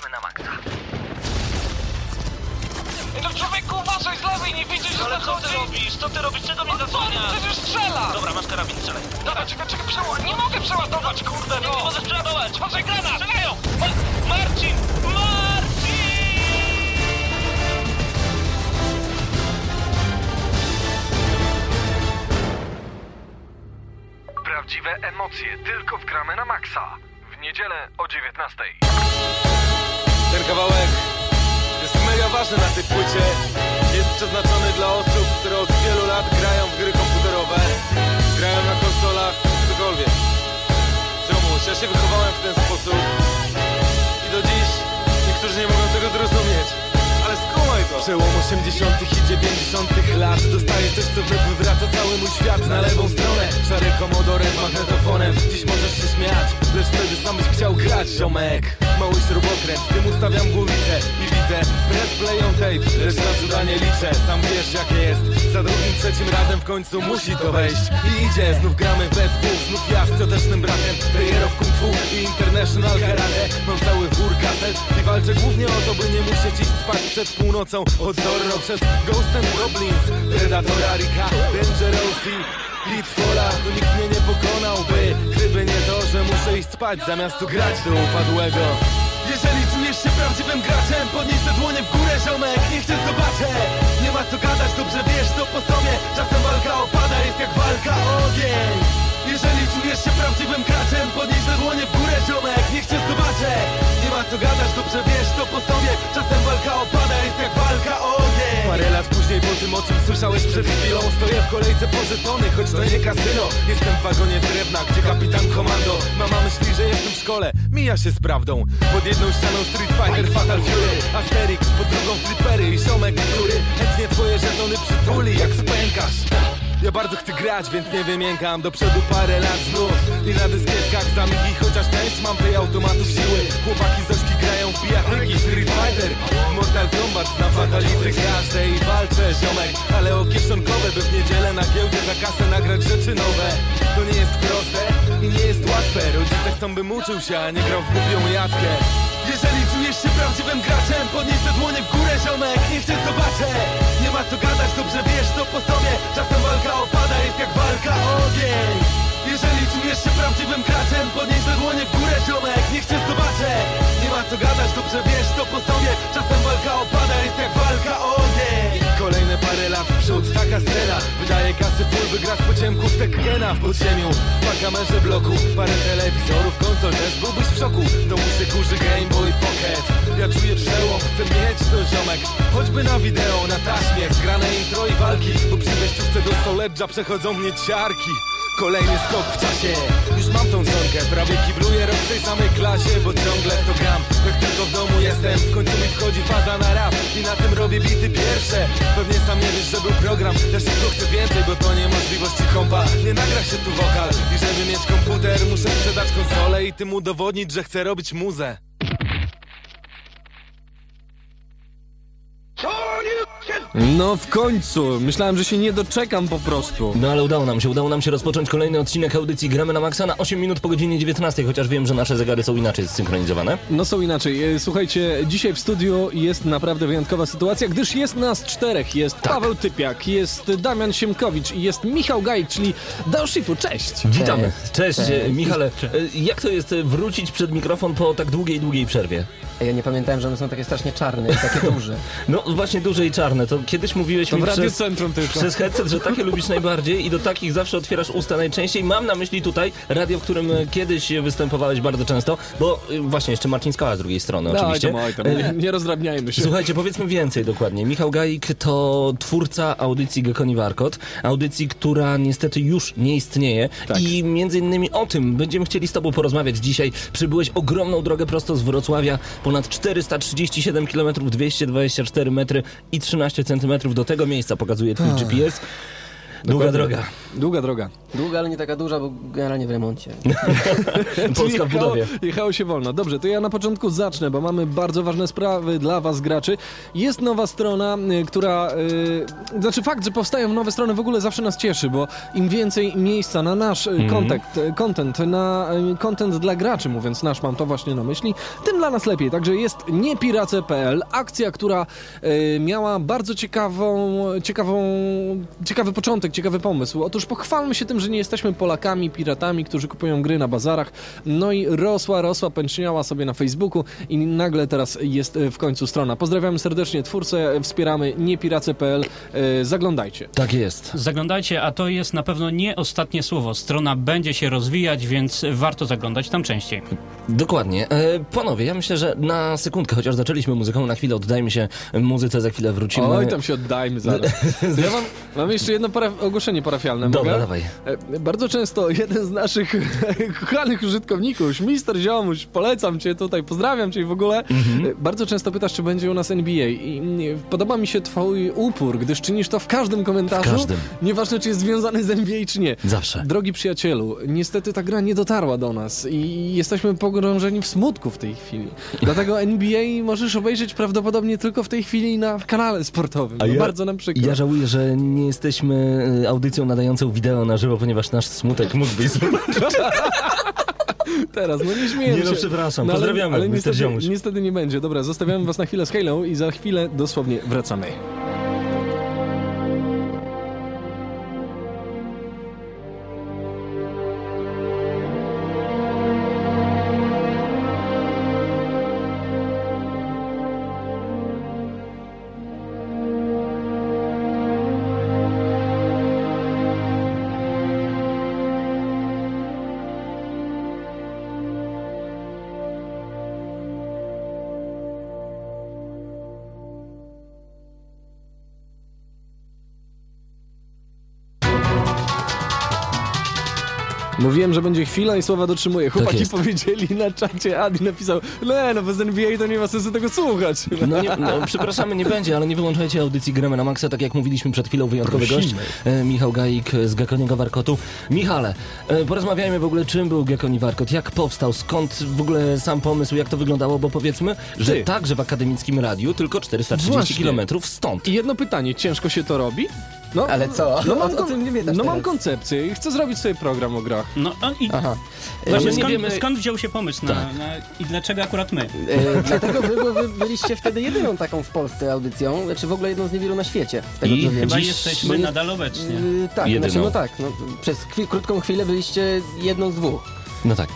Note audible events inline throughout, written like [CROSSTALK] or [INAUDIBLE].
gramy na maksa. No człowieku, uważaj z lewej, nie widzisz, że Ale co ty zachodzi? robisz? Co ty robisz? Czego mnie No co, zasłaniasz? przecież strzela! Dobra, masz karabin, strzelaj. Dobra, czekaj, czekaj, przeładować. Nie mogę przeładować, kurde, Nie no! możesz przeładować. Uważaj, granat! Strzelają! Ma- Marcin! Marcin! Prawdziwe emocje tylko w gramy na maksa. W niedzielę o 19. Kawałek jest mega ważny na tej płycie. Jest przeznaczony dla osób, które od wielu lat grają w gry komputerowe, grają na konsolach, cokolwiek. Ziomuś, ja się wychowałem w ten sposób i do dziś niektórzy nie mogą tego zrozumieć. Skumaj to! Przełom 80. i 90. lat. Dostaję coś, co wywraca cały mój świat Na lewą stronę, szary komodore z magnetofonem. Dziś możesz się śmiać, lecz wtedy sam byś chciał grać, ziomek. Mały śrubokręt, tym ustawiam głowicę I widzę, press play on tape Lecz na cuda liczę, sam wiesz jakie jest. Za drugim, trzecim razem w końcu musi to wejść. I idzie, znów gramy we dwóch Znów ja z ciotecznym bratem. Player of Kung Fu i International Karate. Mam cały wór kaset i walczę głównie o to, by nie musieć iść spać przed północą Od Zorro przez Ghost and Goblins Predatora, Rika, Dangerousy Pitfalla, to nikt mnie nie pokonałby. Gdyby nie to, że muszę iść spać zamiast tu grać do upadłego. Jeżeli czujesz się prawdziwym graczem Podnieś te dłonie w górę, ziomek, niech cię zobaczę Nie ma co gadać, dobrze wiesz to po sobie Czasem walka opada, jest jak walka o ogień Jeżeli czujesz się prawdziwym graczem Podnieś te dłonie w górę, ziomek, niech cię zobaczę. Nie ma co gadać, dobrze wiesz to po sobie. Czasem walka opada, jest jak walka o ogień. Parę lat później po tym, o czym słyszałeś przed chwilą Stoję w kolejce po żetony, choć to nie kasyno. Jestem w wagonie drewna, gdzie kapitan komando. Mama myśli, że jestem w szkole, mija się z prawdą. Pod jedną ścianą Street Fighter, Fatal Fury. Asterix, pod drugą Flippery i ziomek, który chętnie twoje żetony przytuli jak spękasz ja bardzo chcę grać, więc nie wymiękam. Do przodu parę lat znów. I na dyskietkach zamigi Chociaż część mam tej automatów siły. Chłopaki z ośki grają w bijatyki Street Fighter, Mortal Kombat Na fatality każdej walczę ziomek Ale o kieszonkowe by w niedzielę na giełdzie Za kasę nagrać rzeczy nowe. To nie jest proste i nie jest łatwe. Rodzice chcą bym uczył się, a nie grał w głupią jatkę jeżeli czujesz się prawdziwym graczem Podnieś te dłonie w górę, ziomek, niech cię zobaczę Nie ma co gadać, dobrze wiesz to po sobie Czasem walka opada, jest jak walka o ogień. Jeżeli czujesz się prawdziwym graczem Podnieś te dłonie w górę, ziomek, niech cię zobaczę Nie ma co gadać, dobrze wiesz to po sobie Czasem walka opada, jest jak walka o ogień Kolejne parę lat. W przód, taka scena. Wydaje kasy full, by grać po ciemku w Tekkena w podziemiu Pa kamerze bloku, parę telewizorów, konsol Też byłbyś w szoku, do się kurzy Game Boy Pocket. Ja czuję przełom, chcę mieć to ziomek. Choćby na wideo, na taśmie. Zgrane intro i walki. Bo przy wejściówce do Soledża przechodzą mnie ciarki Kolejny skok w czasie. Już mam tą zonkę Prawie kibluję rok w tej samej klasie Bo ciągle to gram. Jak tylko w domu jestem W końcu mi wchodzi faza na rap. I na tym robię bity pierwsze. Pewnie sam nie wiesz, że był program. Ja szybko chcę więcej Bo to niemożliwości kompa. Nie nagra się tu wokal. I żeby mieć komputer Muszę sprzedać konsolę I tym udowodnić, że chcę robić muzę No w końcu! Myślałem, że się nie doczekam po prostu. No ale udało nam się, udało nam się rozpocząć kolejny odcinek audycji Gramy na Maxa na 8 minut po godzinie 19, chociaż wiem, że nasze zegary są inaczej zsynchronizowane. No są inaczej. E, Słuchajcie, dzisiaj w studiu jest naprawdę wyjątkowa sytuacja, gdyż jest nas czterech. Jest Paweł Typiak, jest Damian Siemkowicz i jest Michał Gaj, czyli Daoshifu. Cześć! Witamy. Cześć, e, Michale. E, Jak to jest wrócić przed mikrofon po tak długiej, długiej przerwie? Ja nie pamiętałem, że one są takie strasznie czarne i takie [LAUGHS] duże. No właśnie duże i czarne, to kiedyś mówiłeś To mi w przez, radiocentrum tylko. przez headset, że takie lubisz najbardziej i do takich zawsze otwierasz usta najczęściej. Mam na myśli tutaj radio, w którym e, kiedyś występowałeś bardzo często, bo e, właśnie jeszcze Marcin Skała z drugiej strony No, oczywiście. oj tam, oj tam. Nie rozdrabniajmy się. Słuchajcie, powiedzmy więcej dokładnie. Michał Gajik to twórca audycji Gekoni Warkot, audycji, która niestety już nie istnieje Tak. i między innymi o tym będziemy chcieli z tobą porozmawiać dzisiaj. Przybyłeś ogromną drogę prosto z Wrocławia, ponad 437 km, 224 metry i 13 cm do tego miejsca pokazuje twój GPS. Długa Dokładnie. droga. Długa droga. Długa, ale nie taka duża, bo generalnie w remoncie. [LAUGHS] Polska w jechało, budowie. jechało się wolno. Dobrze, to ja na początku zacznę, bo mamy bardzo ważne sprawy dla was, graczy. Jest nowa strona, y, która... Y, znaczy fakt, że powstają nowe strony w ogóle zawsze nas cieszy, bo im więcej miejsca na nasz y, kontakt, y, content, na content dla graczy, mówiąc nasz, mam to właśnie na myśli, tym dla nas lepiej. Także jest niepirace.pl, akcja, która y, miała bardzo ciekawą, ciekawą, ciekawy początek, ciekawy pomysł. Otóż pochwalmy się tym, że nie jesteśmy Polakami, piratami, którzy kupują gry na bazarach. No i rosła, rosła, pęczniała sobie na Facebooku i nagle teraz jest y, w końcu strona. Pozdrawiamy serdecznie twórcę, wspieramy niepirace.pl. Y, Zaglądajcie. Tak jest. Zaglądajcie, a to jest na pewno nie ostatnie słowo. Strona będzie się rozwijać, więc warto zaglądać tam częściej. Dokładnie. E, panowie, ja myślę, że na sekundkę, chociaż zaczęliśmy muzyką, na chwilę oddajmy się muzyce, za chwilę wrócimy. Oj, tam się oddajmy zaraz. Ja [LAUGHS] mam, mam jeszcze jedno para, ogłoszenie parafialne. Dobra, mogę? dawaj. E, Bardzo często jeden z naszych [LAUGHS] kochanych użytkowników, Mister Ziomuś, polecam cię tutaj, pozdrawiam cię i w ogóle, Mhm. e, bardzo często pytasz, czy będzie u nas NBA i podoba mi się twój upór, gdyż czynisz to w każdym komentarzu, W każdym. nieważne czy jest związany z NBA czy nie. Zawsze. Drogi przyjacielu, niestety ta gra nie dotarła do nas i jesteśmy pogrążeni w smutku w tej chwili. Dlatego [LAUGHS] NBA możesz obejrzeć prawdopodobnie tylko w tej chwili na kanale sportowym. No ja- bardzo nam przykro. Ja żałuję, że nie jesteśmy e, audycją nadającą wideo na żywo, ponieważ nasz smutek mógłbyś zobaczyć. [LAUGHS] Teraz, no nie śmieję Nie no, przepraszam. ale- Pozdrawiamy, ale Mr. niestety, niestety nie będzie. Dobra, zostawiamy was na chwilę z Halo i za chwilę dosłownie wracamy. Że będzie chwila i słowa dotrzymuję. Chłopaki jest. powiedzieli na czacie, Adi napisał, no, no bez NBA to nie ma sensu tego słuchać. No, nie, no przepraszamy, nie będzie, ale nie wyłączajcie audycji Gramy na Maxa, tak jak mówiliśmy przed chwilą, wyjątkowy gość, e, Michał Gaik z Gekoniego Warkotu. Michale, e, porozmawiajmy w ogóle, czym był Gekoni Warkot, jak powstał, skąd w ogóle sam pomysł, jak to wyglądało, bo powiedzmy, że Ty. także w akademickim radiu, tylko 430 Właśnie. km stąd. I jedno pytanie, ciężko się to robi? No, Ale co? No mam, o nie no mam koncepcję i chcę zrobić sobie program o grach. No a i Aha. właśnie skąd, wiemy- skąd wziął się pomysł na, Tak. na i dlaczego akurat my? E, dlatego wy, bo wy byliście wtedy jedyną taką w Polsce audycją, znaczy w ogóle jedną z niewielu na świecie, z tego I co wiem. Chyba Dziś- jesteśmy jest- nadal obecnie. Yy, tak, Jedyną. znaczy no tak, no, przez krótką chwilę byliście jedną z dwóch. No tak.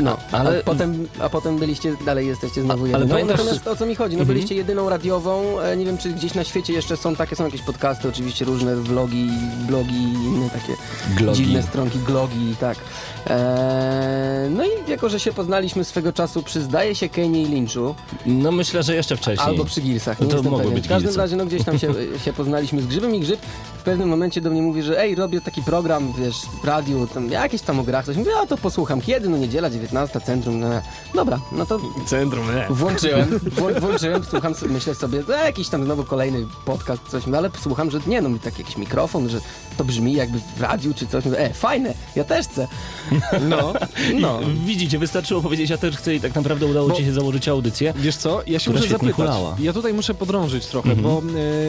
No, ale- a, potem, a potem byliście, dalej jesteście znowu A- ale jedyną. pamiętasz- Natomiast o co mi chodzi? No byliście jedyną radiową, e, nie wiem czy gdzieś na świecie jeszcze są takie, są jakieś podcasty, oczywiście różne vlogi, blogi i inne takie Glogi. dziwne stronki, glogi, tak. Eee, no i jako, że się poznaliśmy swego czasu przy zdaje się Kenie i Lynchu, No myślę, że jeszcze wcześniej. Albo przy Gilsach, nie To jestem pewien. być W każdym razie, no gdzieś tam się, [LAUGHS] się poznaliśmy z Grzybem i Grzyb w pewnym momencie do mnie mówi, że ej, robię taki program, wiesz, w radiu, tam jakieś tam o grach, coś. Mówię, a to posłucham. Kiedy? No niedziela, 19, centrum, no. Dobra, no to Centrum, nie. włączyłem, włączyłem, słucham, myślę sobie, to jakiś tam znowu kolejny podcast, coś, no ale słucham, że nie, no mi tak jakiś mikrofon, że to brzmi jakby w radiu czy coś. Mówię, e, fajne, ja też chcę. No, no. Widzicie, wystarczyło powiedzieć, ja też chcę i tak naprawdę udało Bo- ci się założyć audycję. Wiesz co, ja się Która muszę świetnie zapytać. hulała. Ja tutaj muszę podrążyć trochę, bo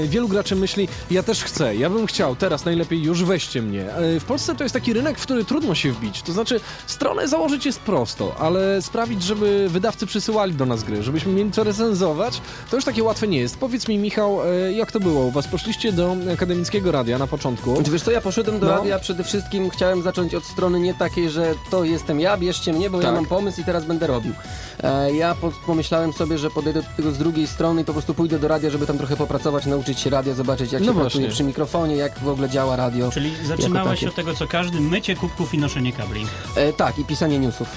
e, wielu graczy myśli, ja też chcę, ja bym chciał, teraz najlepiej już weźcie mnie. E, w Polsce to jest taki rynek, w który trudno się wbić. To znaczy, stronę założyć jest prosto, ale sprawić, żeby wydawcy przysyłali do nas gry, żebyśmy mieli co recenzować, to już takie łatwe nie jest. Powiedz mi, Michał, e, jak to było u was? Poszliście do akademickiego radia na początku. Znaczy, wiesz co, ja poszedłem do No. radia przede wszystkim, chciałem zacząć od strony nie takiej, że to jestem ja, bierzcie mnie, bo ja Tak. mam pomysł i teraz będę robił. E, ja po, pomyślałem sobie, że podejdę do tego z drugiej strony i po prostu pójdę do radia, żeby tam trochę popracować, nauczyć się radia, zobaczyć jak No się właśnie. pracuje przy mikrofonie, jak w ogóle działa radio. Czyli zaczynałeś od tego co każdy, mycie kubków i noszenie kabli. E, tak, i pisanie newsów.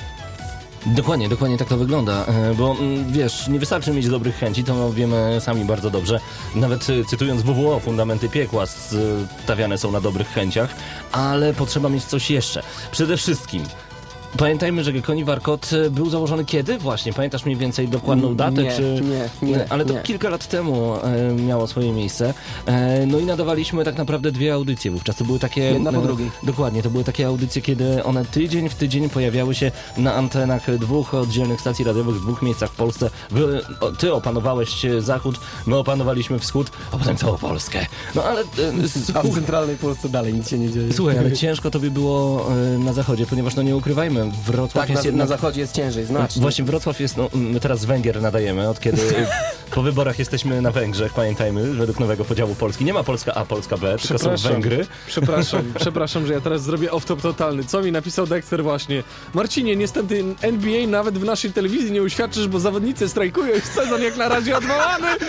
Dokładnie, dokładnie tak to wygląda, e, bo mm, wiesz, nie wystarczy mieć dobrych chęci, to wiemy sami bardzo dobrze. Nawet e, cytując WWO, fundamenty piekła stawiane są na dobrych chęciach, ale potrzeba mieć coś jeszcze. Przede wszystkim Pamiętajmy, że Gekoni Warkot e, był założony kiedy? Właśnie, pamiętasz mniej więcej dokładną datę? Nie, czy... nie, nie, Ale to nie. kilka lat temu e, miało swoje miejsce. E, no i nadawaliśmy tak naprawdę dwie audycje wówczas. To były takie... Jedna po drugiej. Dokładnie, to były takie audycje, kiedy one tydzień w tydzień pojawiały się na antenach dwóch oddzielnych stacji radiowych w dwóch miejscach w Polsce. Wy, o, ty opanowałeś zachód, my opanowaliśmy wschód, a potem całą Polskę. No ale... E, [LAUGHS] A w centralnej Polsce dalej nic się nie dzieje. Słuchaj, ale [LAUGHS] ciężko tobie było na zachodzie, ponieważ no nie ukrywajmy, Wrocław Tak, na, jest jednak... na zachodzie jest ciężej, znacznie. Właśnie Wrocław jest, no my teraz Węgier nadajemy, od kiedy po wyborach jesteśmy na Węgrzech, pamiętajmy, według nowego podziału Polski. Nie ma Polska A, Polska B, tylko są. Węgry. Przepraszam, [LAUGHS] przepraszam, że ja teraz zrobię off-top totalny. Co mi napisał Dexter właśnie? Marcinie, niestety NBA nawet w naszej telewizji nie uświadczysz, bo zawodnicy strajkują i sezon jak na razie odwołany. [LAUGHS]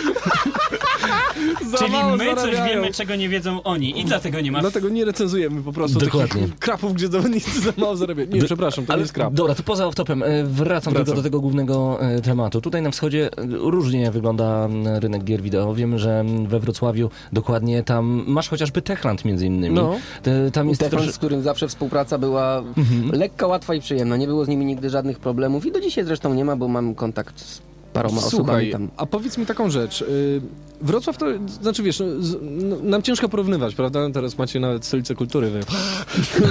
Czyli my coś zarabiają. wiemy, czego nie wiedzą oni i dlatego nie ma... Dlatego nie recenzujemy po prostu Dokładnie. takich krapów, gdzie zawodnicy za mało zarabiają. Nie, D- przepraszam, to nie jest. Dobra, to poza off-topem, e, wracam, Wracam. tylko do tego głównego e, tematu. Tutaj na wschodzie e, różnie wygląda rynek gier wideo. Wiemy, że we Wrocławiu dokładnie tam masz chociażby Techland między innymi. No. Tam jest Techland, trosz... z którym zawsze współpraca była lekka, łatwa i przyjemna. Nie było z nimi nigdy żadnych problemów i do dzisiaj zresztą nie ma, bo mam kontakt z paroma osobami Słuchaj, tam. a powiedz mi taką rzecz. y, Wrocław to, znaczy wiesz, no, z, no, nam ciężko porównywać, prawda? Teraz macie nawet stolicę kultury, wy.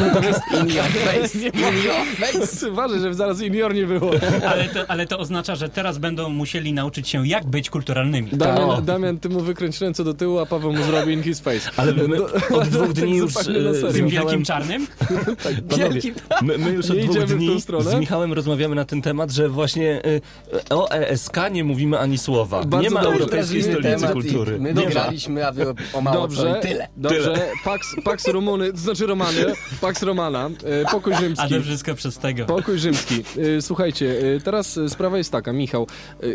Natomiast In your face, in your face. Uważaj, żeby zaraz junior nie było. [LAUGHS] Ale to, ale to oznacza, że teraz będą musieli nauczyć się, jak być kulturalnymi. O. Damian, Damian, ty mu wykręć ręce do tyłu, a Paweł mu zrobi in his face. Ale my Do- od [LAUGHS] dwóch tak dni już zupełnie na e, serio. z Tym Michałem... [LAUGHS] wielkim czarnym? Panowie, Wielki- my, my już od dwóch idziemy w tą dni stronę? z Michałem rozmawiamy na ten temat, że właśnie y, o ESK nie mówimy ani słowa. Bardzo nie ma. Europejskiej Stolicy Kultury. My wygraliśmy, a wy o, mało co Dobrze, i tyle. dobrze. Pax, Pax Rumuny, to znaczy Romany, Pax Romana, e, pokój A rzymski. to wszystko przez tego. Pokój rzymski. E, Słuchajcie, e, teraz sprawa jest taka, Michał, e,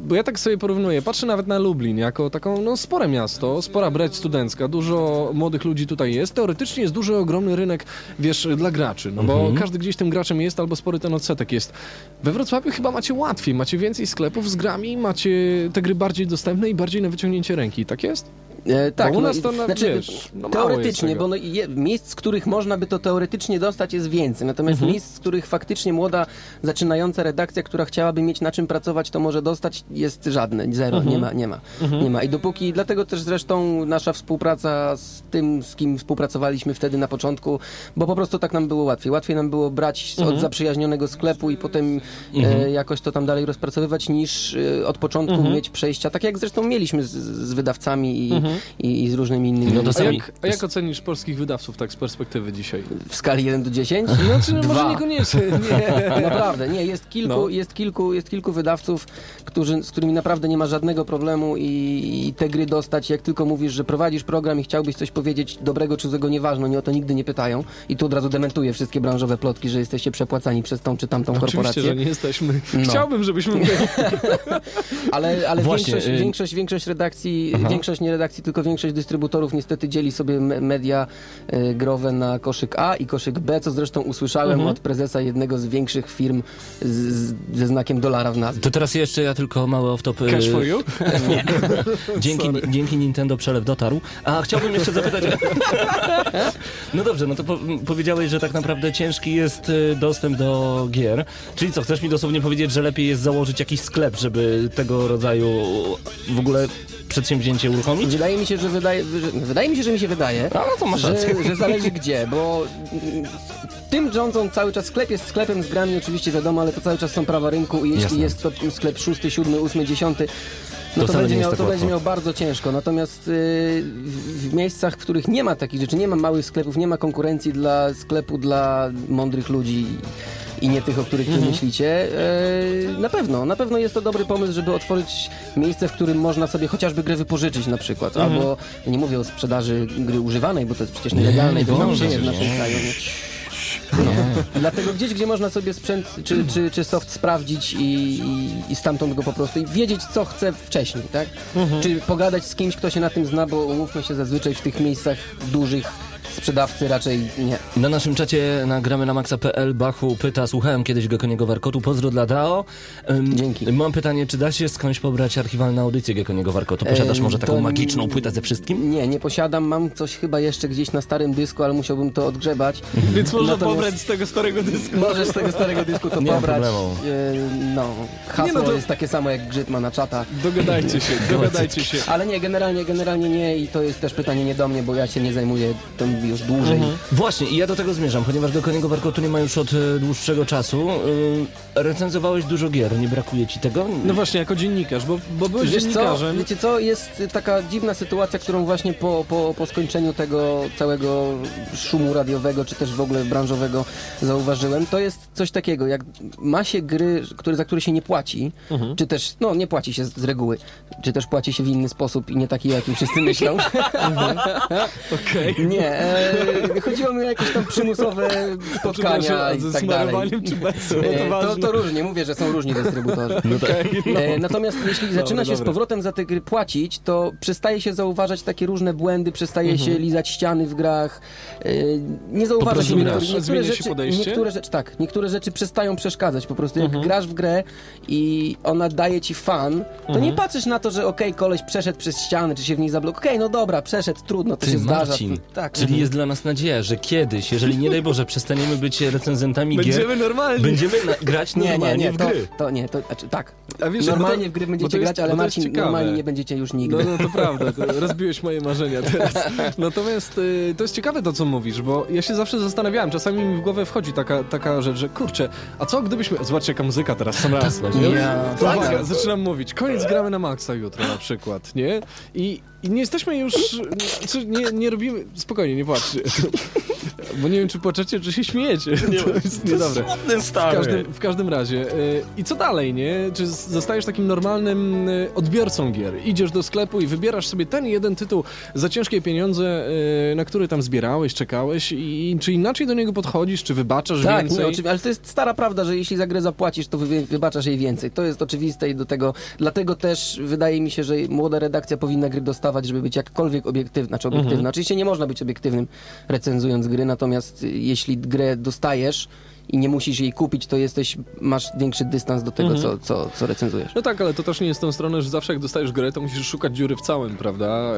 bo ja tak sobie porównuję, patrzę nawet na Lublin jako taką, no spore miasto, spora brać studencka, dużo młodych ludzi tutaj jest, teoretycznie jest duży, ogromny rynek, wiesz, dla graczy, no bo każdy gdzieś tym graczem jest, albo spory ten odsetek jest. We Wrocławiu chyba macie łatwiej, macie więcej sklepów z grami, macie te gry bardziej dostępne i bardziej na wyciągnięcie ręki, tak jest? E, tak, Bo u nas i- to na- znaczy, wiesz, no teoretycznie, bo no, je, miejsc, z których można by to teoretycznie dostać jest więcej, natomiast Mhm. miejsc, z których faktycznie młoda, zaczynająca redakcja, która chciałaby mieć na czym pracować, to może dostać, jest żadne, zero, Mhm. nie ma, nie ma, nie ma. I dopóki, dlatego też zresztą nasza współpraca z tym, z kim współpracowaliśmy wtedy na początku, bo po prostu tak nam było łatwiej. Łatwiej nam było brać z- Mhm. od zaprzyjaźnionego sklepu i potem e, jakoś to tam dalej rozpracowywać, niż e, od początku Mhm. mieć przejścia, tak jak zresztą mieliśmy z, z wydawcami i, i, i z różnymi innymi. No to A sami- jak, a jak ocenisz polskich wydawców tak z perspektywy dzisiaj? W skali 1 do 10? Znaczy, no może niekoniecznie, [LAUGHS] nie. Naprawdę, nie, jest kilku, No. jest kilku, jest kilku wydawców, którzy, z którymi naprawdę nie ma żadnego problemu i, i te gry dostać, jak tylko mówisz, że prowadzisz program i chciałbyś coś powiedzieć dobrego czy złego, nieważne, oni o to nigdy nie pytają i tu od razu dementuję wszystkie branżowe plotki, że jesteście przepłacani przez tą czy tamtą Oczywiście, korporację. że nie jesteśmy. No. Chciałbym, żebyśmy byli. [LAUGHS] Ale, ale Właśnie, większość, y- większość, większość redakcji, większość nie redakcji, tylko większość dystrybutorów niestety dzieli sobie me- media y, growe na koszyk A i koszyk B, co zresztą usłyszałem od prezesa jednego z większych firm z, z, ze znakiem dolara w nazwie. To teraz jeszcze ja tylko mały off-top. Cash y, for you? [LAUGHS] Dzięki, Sorry. dzięki Nintendo przelew dotarł. A chciałbym jeszcze zapytać. [LAUGHS] No dobrze, no to po, powiedziałeś, że tak naprawdę ciężki jest y, dostęp do gier. Czyli co, chcesz mi dosłownie powiedzieć, że lepiej jest założyć jakiś sklep, żeby tego rodzaju w ogóle przedsięwzięcie uruchomić? Wydaje mi się, że wydaje, że, wydaje mi się, że mi się wydaje, A, no to masz że, rację. że zależy gdzie, bo mm, tym rządzą cały czas sklep jest sklepem z grami, oczywiście wiadomo, ale to cały czas są prawa rynku i jeśli Jasne. jest to sklep szósty, siódmy, ósmy, dziesiąty, no To to, będzie nie miał, jest to tak będzie miał bardzo ciężko. Natomiast y, w, w miejscach, w których nie ma takich rzeczy, nie ma małych sklepów, nie ma konkurencji dla sklepu dla mądrych ludzi i nie tych, o których Mhm. myślicie, e, na pewno, na pewno jest to dobry pomysł, żeby otworzyć miejsce, w którym można sobie chociażby grę wypożyczyć na przykład, albo nie mówię o sprzedaży gry używanej, bo to jest przecież nielegalne i nie to nie żyje w nie. naszym kraju. Nie? [LAUGHS] Dlatego gdzieś, gdzie można sobie sprzęt czy, czy, czy soft sprawdzić i, i, i stamtąd go po prostu i wiedzieć, co chce wcześniej, tak? Czy pogadać z kimś, kto się na tym zna, bo umówmy się zazwyczaj w tych miejscach dużych sprzedawcy raczej nie. Na naszym czacie na gramy na maxa.pl Bachu pyta, słuchałem kiedyś Gekoniego Warkotu, pozdro dla Dao. Ym, Dzięki. Mam pytanie, czy da się skądś pobrać archiwalne audycje Gekoniego Warkotu? Posiadasz może taką to- magiczną płytę ze wszystkim? Nie, nie posiadam, mam coś chyba jeszcze gdzieś na starym dysku, ale musiałbym to odgrzebać. Więc można Natomiast- pobrać z tego starego dysku. Możesz z tego starego dysku to Nie pobrać. problemu. E, no, hasło Nie, no to- jest takie samo jak grzyt ma na czata. Dogadajcie się, [LAUGHS] dogadajcie się. Ale nie, generalnie, generalnie nie i to jest też pytanie nie do mnie, bo ja się nie zajmuję tym już dłużej. Właśnie, i ja do tego zmierzam, ponieważ Gekoniego Warkotu nie ma już od e, dłuższego czasu. Yy, recenzowałeś dużo gier, nie brakuje ci tego? No właśnie, jako dziennikarz, bo, bo byłeś Wiesz co, dziennikarzem. wiecie co, jest taka dziwna sytuacja, którą właśnie po, po, po skończeniu tego całego szumu radiowego, czy też w ogóle branżowego zauważyłem. To jest coś takiego, jak ma się gry, które, za które się nie płaci, Mhm. czy też, no nie płaci się z, z reguły, czy też płaci się w inny sposób i nie taki, jaki wszyscy myślą. [LAUGHS] [LAUGHS] Okej. nie, e, chodziło mi o jakieś tam przymusowe spotkania i tak dalej. czy bez? Bo E, to To, ważne. to różnie, mówię, że są różni dystrybutorzy. Okej, [LAUGHS] no. E, natomiast jeśli zaczyna się z dobra. powrotem za te gry płacić, to przestaje się zauważać takie różne błędy, przestaje Mhm. się lizać ściany w grach. E, nie zauważa się prostu niektórych, grasz. niektóre Zmienia się rzeczy, podejście? niektóre rzeczy, tak, niektóre rzeczy przestają przeszkadzać. Po prostu jak Mhm. grasz w grę i ona daje ci fan, to Mhm. nie patrzysz na to, że okej, koleś przeszedł przez ściany, czy się w niej zablokł. Okej, no dobra, przeszedł, trudno, to Ty, się zdarza. Marcin, To- tak. czyli jest dla nas nadzieja, że kiedyś, jeżeli nie daj Boże [LAUGHS] przestaniemy być recenzentami gier, Będziemy normalni. będziemy na, grać Nie, nie, normalnie nie, w to, gry. to nie, to znaczy tak. A wiesz, normalnie to- w gry będziecie jest- grać, ale Marcin, normalnie nie będziecie już nigdy. No, no to prawda, to rozbiłeś moje marzenia teraz. [LAUGHS] Natomiast y, to jest ciekawe to, co mówisz, bo ja się zawsze zastanawiałem, czasami mi w głowę wchodzi taka, taka rzecz, że kurczę, a co gdybyśmy... Zobaczcie, jaka muzyka teraz sam raz. właśnie. Ja, tak. uwaga, zaczynam mówić. Koniec gramy na maksa jutro na przykład, nie? I, i nie jesteśmy już... Nie, nie robimy... Spokojnie, nie płaczcie. [LAUGHS] Bo nie wiem, czy płaczecie, czy się śmiejecie. [LAUGHS] To jest niedobre. W każdym, w każdym razie. y, I co dalej, nie? Czy zostajesz takim normalnym y, odbiorcą gier? Idziesz do sklepu i wybierasz sobie ten jeden tytuł za ciężkie pieniądze, y, na który tam zbierałeś, czekałeś i czy inaczej do niego podchodzisz, czy wybaczasz Tak, więcej? nie, oczywiście, ale to jest stara prawda, że jeśli za grę zapłacisz, to wy, wybaczasz jej więcej. To jest oczywiste i do tego, dlatego też wydaje mi się, że młoda redakcja powinna gry dostawać, żeby być jakkolwiek obiektywna, znaczy obiektywna. Mhm. Oczywiście nie można być obiektywnym recenzując gry, natomiast jeśli grę dostajesz i nie musisz jej kupić, to jesteś, masz większy dystans do tego, Mhm. co, co, co recenzujesz. No tak, ale to też nie jest tą stronę, że zawsze jak dostajesz grę, to musisz szukać dziury w całym, prawda?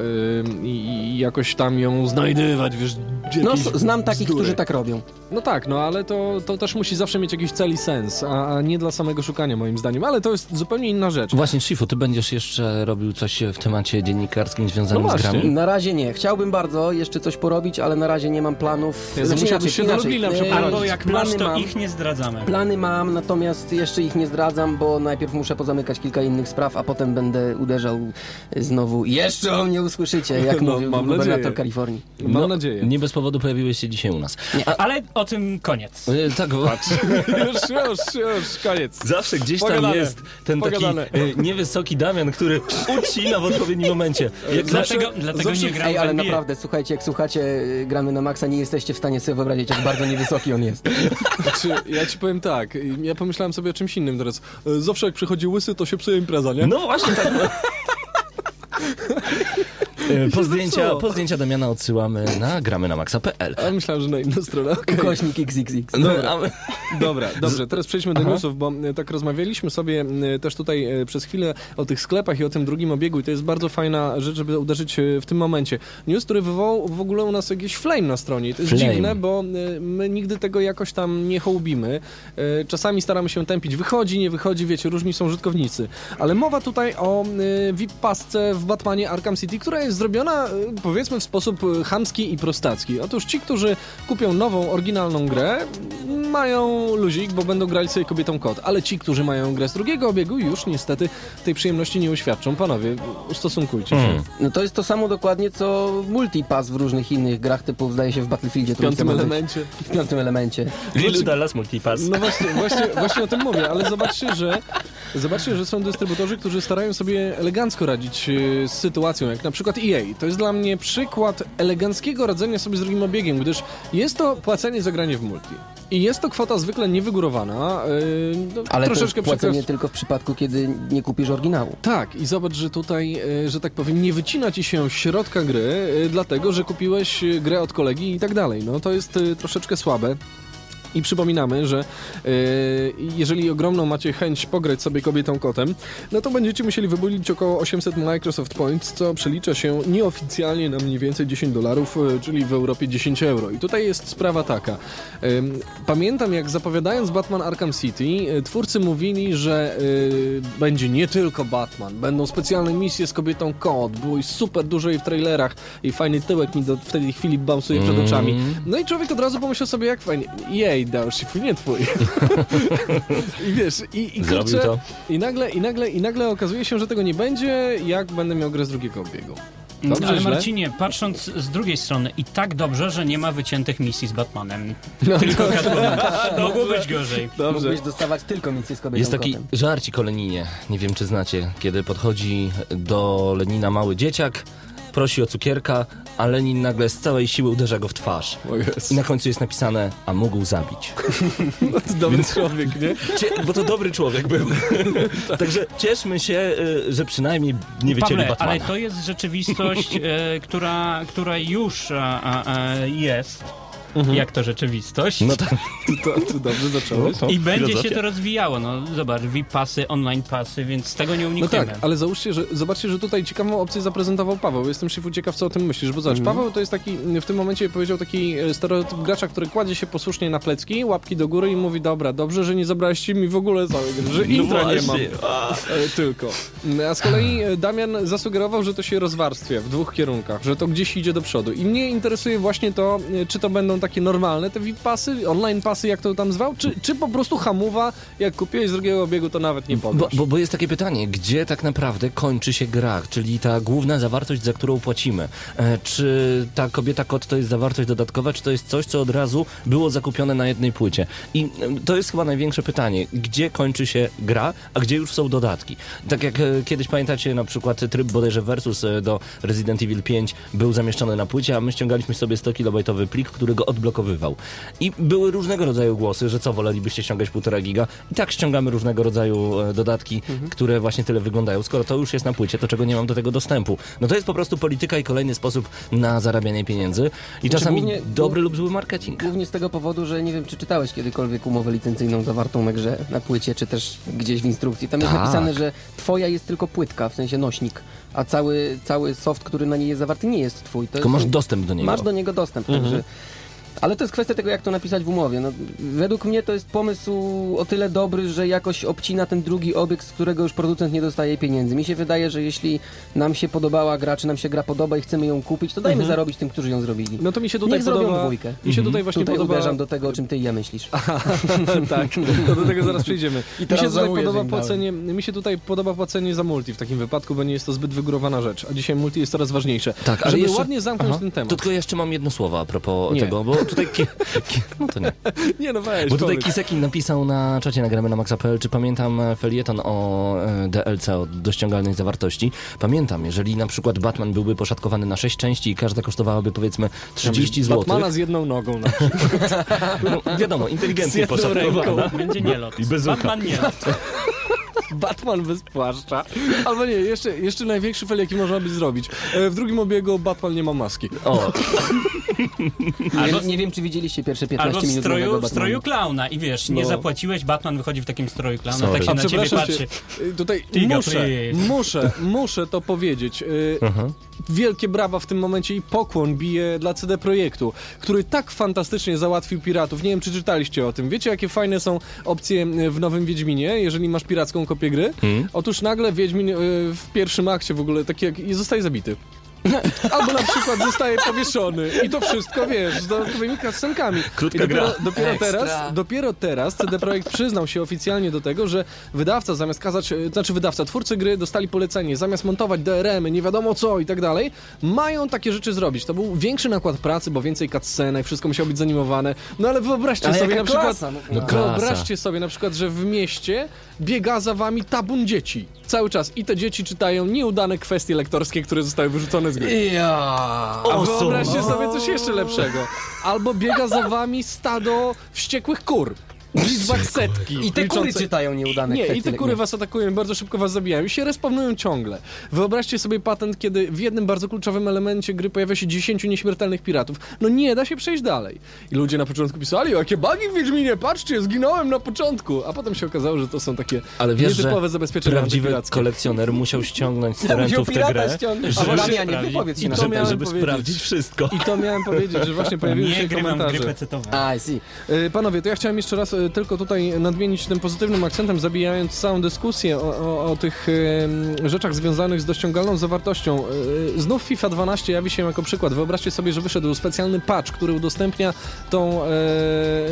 Ym, I, jakoś tam ją znajdywać, wiesz, No, znam takich, bzdury. którzy tak robią. No tak, no ale to, to też musi zawsze mieć jakiś cel i sens, a, a nie dla samego szukania moim zdaniem, ale to jest zupełnie inna rzecz. Właśnie, Shifu, ty będziesz jeszcze robił coś w temacie dziennikarskim związanym No z grami? Na razie nie. Chciałbym bardzo jeszcze coś porobić, ale na razie nie mam planów. Jezu, musiałbyś się do Lublina e, przeprowadzić. Albo jak masz, to mam. ich nie zdradzamy. Plany mam, natomiast jeszcze ich nie zdradzam, bo najpierw muszę pozamykać kilka innych spraw, a potem będę uderzał znowu. Jeszcze o mnie usłyszycie, jak [LAUGHS] No, mówił mam gubernator nadzieję. Kalifornii. Mam No, nadzieję. Nie bez powodu pojawiłeś się dzisiaj u nas. Ale o tym koniec. E, Tak, bo [LAUGHS] już, już, już, koniec. zawsze gdzieś tam Pogadane. jest ten taki Pogadane. e, niewysoki Damian, który ucina w odpowiednim momencie. Jak Dlatego, dlatego zawsze- nie gram Ej, ale naprawdę, słuchajcie, jak słuchacie y, gramy na maksa, nie jesteście w stanie sobie wyobrazić, jak bardzo niewysoki on jest. [LAUGHS] Znaczy, ja ci powiem tak, ja pomyślałem sobie o czymś innym teraz. Zawsze jak przychodzi łysy, to się psuje impreza, nie? No właśnie tak. [LAUGHS] E, Po zdjęcia, po zdjęcia Damiana odsyłamy na gramy na maxa.pl. A myślałem, że na inną stronę. okej. Ukośnik XXX. No, a my- Dobra, dobrze, teraz przejdźmy do newsów, bo e, tak rozmawialiśmy sobie też tutaj e, przez chwilę o tych sklepach i o tym drugim obiegu i to jest bardzo fajna rzecz, żeby uderzyć w tym momencie. News, który wywołał w ogóle u nas jakiś flame na stronie. I to jest Flame. dziwne, bo my nigdy tego jakoś tam nie hołbimy. Czasami staramy się tępić. Wychodzi, nie wychodzi, wiecie, różni są użytkownicy. Ale mowa tutaj o VIP-pasce w Batmanie Arkham City, która jest zrobiona, e, powiedzmy, w sposób e, chamski i prostacki. Otóż ci, którzy kupią nową, oryginalną grę, mają luzik, bo będą grali sobie kobietą kot, ale ci, którzy mają grę z drugiego obiegu, już niestety tej przyjemności nie uświadczą. Panowie, ustosunkujcie się. Hmm. No to jest to samo dokładnie, co multipass w różnych innych grach, typu zdaje się w Battlefieldzie. W piątym elemencie. [LAUGHS] W piątym elemencie. Lilu Dallas Multipass. No właśnie, właśnie, właśnie o tym mówię, ale zobaczcie, że zobaczcie, że są dystrybutorzy, którzy starają sobie elegancko radzić e, z sytuacją, jak na przykład EA to jest dla mnie przykład eleganckiego radzenia sobie z drugim obiegiem, gdyż jest to płacenie za granie w multi. I jest to kwota zwykle niewygórowana. Yy, no, Ale to jest troszeczkę płacenie tylko w przypadku, kiedy nie kupisz oryginału. tak, i zobacz, że tutaj, e, że tak powiem, nie wycina ci się środka gry, e, dlatego że kupiłeś e, grę od kolegi i tak dalej. No to jest e, troszeczkę słabe. I przypominamy, że e, jeżeli ogromną macie chęć pograć sobie kobietą kotem, no to będziecie musieli wybulić około 800 Microsoft Points, co przelicza się nieoficjalnie na mniej więcej 10 dolarów, e, czyli w Europie 10 euro. I tutaj jest sprawa taka. Em, Pamiętam, jak zapowiadając Batman Arkham City, twórcy mówili, że będzie nie tylko Batman, będą specjalne misje z kobietą kot, było i super dużo jej w trailerach i fajny tyłek mi do, w tej chwili bounsuje przed oczami. No i człowiek od razu pomyślał sobie, jak fajnie. Jej, Daushifu, nie twój. [LAUGHS] I wiesz, i, i Zrobił kurczę, to. I nagle, i, nagle, I nagle okazuje się, że tego nie będzie, jak będę miał grę z drugiego obiegu. Dobrze, Ale źle? Marcinie, patrząc z drugiej strony, i tak dobrze, że nie ma wyciętych misji z Batmanem. No, Tylko Catwoman. [LAUGHS] Mogło być gorzej. Dobrze. Mógłbyś dostawać tylko misję z kobietą Jest taki kotem. żarcik o Leninie, nie wiem czy znacie, kiedy podchodzi do Lenina mały dzieciak, prosi o cukierka, a Lenin nagle z całej siły uderza go w twarz. Jest. I na końcu jest napisane, a mógł zabić. [LAUGHS] Dobry człowiek, nie? Cie- bo to dobry człowiek był. [LAUGHS] Także cieszmy się, y, że przynajmniej nie wycięli Pawle, Batmana. ale to jest rzeczywistość, e, [LAUGHS] która, która już a, a, a, jest. Jak to rzeczywistość. No tak. To, to dobrze zacząłeś. I będzie się to rozwijało. No zobacz, VIP-pasy, online pasy, więc tego nie No unikniemy. tak, ale załóżcie, że zobaczcie, że tutaj ciekawą opcję zaprezentował Paweł. Jestem szyfu ciekaw, co o tym myślisz, bo zobacz, Paweł to jest taki, w tym momencie powiedział taki e, stereotyp gracza, który kładzie się posłusznie na plecki, łapki do góry i mówi, dobra, dobrze, że nie zabraliście mi w ogóle całej gry, że intra nie mam. E, tylko. A z kolei e, Damian zasugerował, że to się rozwarstwia w dwóch kierunkach, że to gdzieś idzie do przodu. I mnie interesuje właśnie to, czy to będą takie normalne te VIP pasy, online pasy, jak to tam zwał, czy, czy po prostu hamuwa, jak kupiłeś z drugiego obiegu, to nawet nie Bo, powiesz. bo, bo jest takie pytanie, gdzie tak naprawdę kończy się gra, czyli ta główna zawartość, za którą płacimy. E, czy ta kobieta kot to jest zawartość dodatkowa, czy to jest coś, co od razu było zakupione na jednej płycie? I to jest chyba największe pytanie, gdzie kończy się gra, a gdzie już są dodatki? Tak jak e, kiedyś pamiętacie na przykład tryb bodajże Versus e, do Resident Evil 5 był zamieszczony na płycie, a my ściągaliśmy sobie 100 kilobajtowy plik, który go odblokowywał. I były różnego rodzaju głosy, że co, wolelibyście ściągać 1,5 giga? I tak ściągamy różnego rodzaju e, dodatki, które właśnie tyle wyglądają. Skoro to już jest na płycie, to czego nie mam do tego dostępu? No to jest po prostu polityka i kolejny sposób na zarabianie pieniędzy. I czasami głównie- dobry lub zły marketing. Głównie z tego powodu, że nie wiem, czy czytałeś kiedykolwiek umowę licencyjną zawartą na grze, na płycie, czy też gdzieś w instrukcji. Tam jest Tak. napisane, że twoja jest tylko płytka, w sensie nośnik, a cały, cały soft, który na niej jest zawarty, nie jest twój. To Tylko jest, masz dostęp do niego. Masz do niego dostęp, także... Ale to jest kwestia tego, jak to napisać w umowie. No, według mnie to jest pomysł o tyle dobry, że jakoś obcina ten drugi obiekt, z którego już producent nie dostaje pieniędzy. Mi się wydaje, że jeśli nam się podobała gra, czy nam się gra podoba i chcemy ją kupić, to dajmy zarobić tym, którzy ją zrobili. No to mi się tutaj Niech zrobią podoba. dwójkę. Mi się tutaj właśnie Tutaj podoba. uderzam do tego, o czym ty i ja myślisz. [LAUGHS] tak, to do tego zaraz przejdziemy. [LAUGHS] mi teraz się tutaj podoba płacenie, mi się tutaj podoba płacenie za multi w takim wypadku, bo nie jest to zbyt wygórowana rzecz, a dzisiaj multi jest coraz ważniejsze. Tak, ale Żeby jeszcze- ładnie zamknąć Aha. ten temat. To tylko jeszcze mam jedno słowo a propos Nie. tego, bo tutaj... Ki... Ki... No to nie. [LAUGHS] Nie no weź, Bo tutaj. Kisekin napisał na czacie nagramy na maxa.pl, czy pamiętam e, felieton o e, DLC, o dościągalnej zawartości. Pamiętam, jeżeli na przykład Batman byłby poszatkowany na 6 części i każda kosztowałaby powiedzmy 30 zł. Batmana z jedną nogą. No. [LAUGHS] No, wiadomo, jedną poszatkowana. Będzie nielot. I bez. Batman nielot. [LAUGHS] [LAUGHS] Batman bez płaszcza. Albo nie, jeszcze, jeszcze największy fel, jaki można by zrobić. E, W drugim obiegu Batman nie ma maski. O, [LAUGHS] Albo, Nie, nie wiem, czy widzieliście pierwsze 15 albo w minut stroju, nowego w stroju klauna i wiesz, nie No. zapłaciłeś, Batman wychodzi w takim stroju klauna, Sorry. tak się A na ciebie przepraszam patrzy. cię, y, tutaj Tiga, muszę, please. muszę, muszę to powiedzieć. Y, Aha. Wielkie brawa w tym momencie i pokłon bije dla CD Projektu, który tak fantastycznie załatwił piratów. Nie wiem, czy czytaliście o tym. Wiecie, jakie fajne są opcje w nowym Wiedźminie, jeżeli masz piracką kopię gry? Hmm? Otóż nagle Wiedźmin y, w pierwszym akcie w ogóle taki jak, i zostaje zabity. [LAUGHS] Albo na przykład zostaje powieszony i to wszystko, wiesz, z dodatkowymi cutscenkami. Krótka I dopiero, gra. dopiero Ekstra. teraz, dopiero teraz CD Projekt przyznał się oficjalnie do tego, że wydawca zamiast kazać, e, znaczy wydawca, twórcy gry dostali polecenie, zamiast montować DRM-y, nie wiadomo co i tak dalej, mają takie rzeczy zrobić. To był większy nakład pracy, bo więcej cutscenek, wszystko musiało być zanimowane. No ale wyobraźcie Ale sobie na przykład... klasa, no. No klasa. Wyobraźcie sobie na przykład, że w mieście biega za wami tabun dzieci. Cały czas. I te dzieci czytają nieudane kwestie lektorskie, które zostały wyrzucone z gry. Ja. A wyobraźcie sobie coś jeszcze lepszego. Albo biega za wami stado wściekłych kur. W liczbach setki. I te kury liczące- czytają nieudane Nie, kwestie i te kury was atakują i bardzo szybko was zabijają i się respawnują ciągle. Wyobraźcie sobie patent, kiedy w jednym bardzo kluczowym elemencie gry pojawia się 10 nieśmiertelnych piratów. No nie da się przejść dalej. I ludzie na początku pisali, jakie bugi w Wiedźminie, patrzcie, zginąłem na początku. A potem się okazało, że to są takie Ale wiesz, że nietypowe zabezpieczenia prawdziwy kolekcjoner musiał ściągnąć [LAUGHS] z torrentów tę pirata grę, ściągnąć. A żeby- Damianie, sprawdzić. wypowiedz się I na to ten miałem żeby powiedzieć. sprawdzić wszystko. I to miałem powiedzieć, że właśnie [LAUGHS] pojawiły Nie się grywam w gry komentarze. pecetowe. I see. E, Panowie, to ja chciałem jeszcze raz e, tylko tutaj nadmienić tym pozytywnym akcentem, zabijając całą dyskusję o, o, o tych rzeczach związanych z dościągalną zawartością. E, Znów FIFA 12 jawi się jako przykład. Wyobraźcie sobie, że wyszedł specjalny patch, który udostępnia tą e,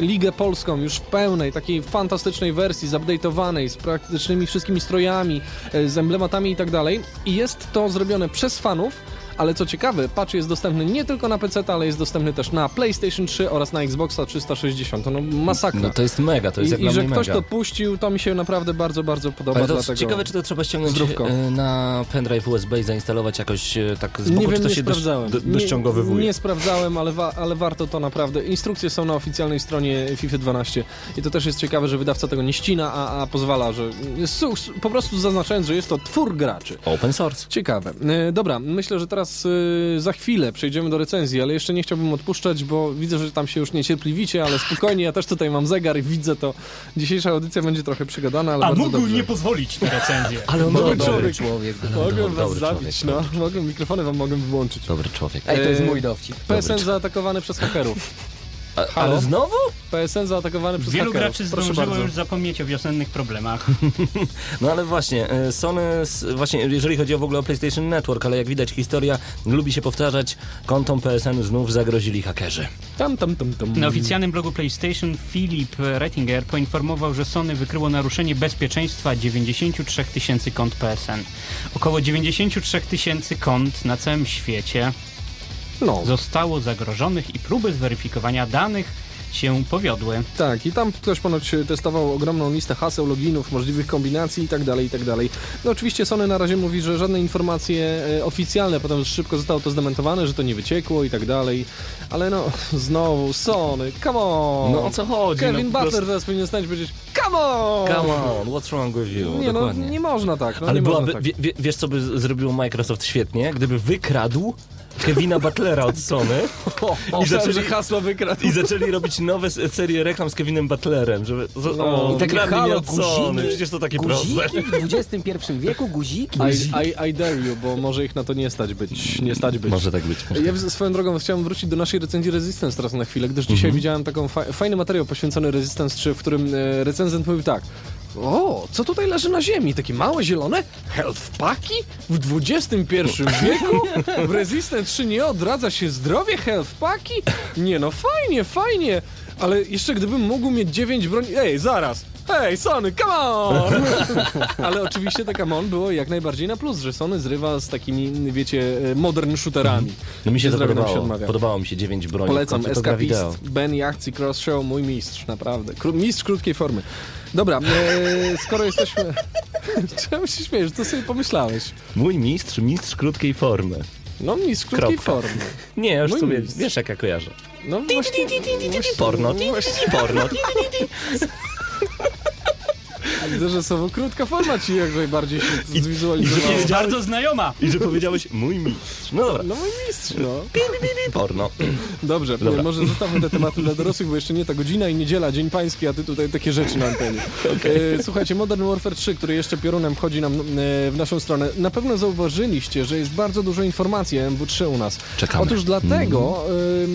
ligę polską już w pełnej, takiej fantastycznej wersji, zupdate'owanej, z praktycznymi wszystkimi strojami, e, z emblematami i tak dalej. I jest to zrobione przez fanów, ale co ciekawe, patch jest dostępny nie tylko na PC, ale jest dostępny też na PlayStation 3 oraz na Xboxa 360. To no masakra. No to jest mega, to jest jak I, i dla że ktoś mega. to puścił, to mi się naprawdę bardzo, bardzo podoba. Ale to dlatego... ciekawe, czy to trzeba ściągnąć Zdrówko. e, na pendrive USB i zainstalować jakoś e, tak z boku, Nie czy wiem, to nie się dość, sprawdzałem. do, dościągowywuje? Nie, nie sprawdzałem, ale, wa- ale warto to naprawdę. Instrukcje są na oficjalnej stronie FIFA 12 i to też jest ciekawe, że wydawca tego nie ścina, a, a pozwala, że jest, su- su- po prostu zaznaczając, że jest to twór graczy. Open source. Ciekawe. E, dobra, myślę, że teraz e, za chwilę przejdziemy do recenzji, ale jeszcze nie chciałbym odpuszczać, bo widzę, że tam się już niecierpliwicie, ale spokojnie, ja też tutaj mam zegar i widzę to. Dzisiejsza audycja będzie trochę przygadana, ale A bardzo mógł dobrze. nie pozwolić na recenzję. Ale on Dobry dobry, człowiek. człowiek. Mogę Dobry was człowiek, zabić, no. Mogę, mikrofony wam mogę wyłączyć. Dobry człowiek. Ej, to jest Eee, mój dowcip. PSN zaatakowany przez hakerów. A, Halo? ale znowu? PSN zaatakowany przez Wielu hakerów. graczy Proszę zdążyło bardzo. już zapomnieć o wiosennych problemach. [LAUGHS] No ale właśnie, e, Sony, s- właśnie jeżeli chodzi o w ogóle o PlayStation Network, ale jak widać historia lubi się powtarzać, kontom PSN znów zagrozili hakerzy. Tam, tam, tam, tam. Na oficjalnym blogu PlayStation Philip Rettinger poinformował, że Sony wykryło naruszenie bezpieczeństwa 93 tysięcy kont PSN. Około 93 tysięcy kont na całym świecie No, zostało zagrożonych i próby zweryfikowania danych się powiodły. tak. I tam ktoś ponoć testował ogromną listę haseł, loginów, możliwych kombinacji i tak dalej, i tak dalej. No oczywiście Sony na razie mówi, że żadne informacje e, oficjalne, potem szybko zostało to zdementowane, że to nie wyciekło i tak dalej. Ale no, znowu, Sony, come on! No o co chodzi? Kevin no, Butler prostu- teraz powinien stać i powiedzieć, come on! Come on, what's wrong with you? Nie no, Dokładnie. nie można tak. No, Ale byłaby, tak. wie, wie, wiesz co by zrobił Microsoft świetnie? Gdyby wykradł Kevina Butlera od Sony O, I zaczęli- że hasła wykradł. i zaczęli robić nowe serie reklam z Kevinem Butlerem, żeby... No, o, mnie halo, od Sony, guziki, przecież to takie proste. Guziki w XXI wieku? Guziki? I, I, I dare you, bo może ich na to nie stać być. Nie stać być. Może tak być. Ja w- swoją drogą chciałem wrócić do naszej recenzji Resistance teraz na chwilę, gdyż dzisiaj widziałem taką fa fajny materiał poświęcony Resistance 3, w którym e, recenzent mówił tak. O, co tutaj leży na ziemi? Takie małe, zielone? Health paki? W XXI [LAUGHS] wieku? W Resistance 3 nie odradza się zdrowie health paki? Nie no, fajnie, fajnie. Ale jeszcze gdybym mógł mieć 9 broni... Ej, zaraz! Hej, Sony, come on! [LAUGHS] Ale oczywiście te come on było jak najbardziej na plus, że Sony zrywa z takimi, wiecie, e, modern shooterami. No mi się to podobało. odmawia. Podobało mi się 9 broni. Polecam. Escapist, Ben i akcji Cross Show, mój mistrz, naprawdę. Kró- mistrz krótkiej formy. Dobra, e, skoro jesteśmy... [LAUGHS] Czemu się śmiejesz? Co sobie pomyślałeś? Mój mistrz, mistrz krótkiej formy. No, mistrz krótkiej Kropka. formy. Nie, już Mój sobie, mistrz. wiesz jak ja kojarzę. No właśnie... Porno, porno. [LAUGHS] Widzę, że słowo krótka forma ci jak najbardziej się I- zwizualizowało. Jest bardzo znajoma. I że powiedziałeś mój mistrz. No dobra, No mój mistrz, no. porno. Dobrze, Dobra. może zostawmy te tematy dla dorosłych, bo jeszcze nie ta godzina i niedziela, dzień pański, a ty tutaj takie rzeczy na antenie. E, słuchajcie, Modern Warfare 3, który jeszcze piorunem wchodzi nam e, w naszą stronę. Na pewno zauważyliście, że jest bardzo dużo informacji o MW3 u nas. Czekamy. Otóż dlatego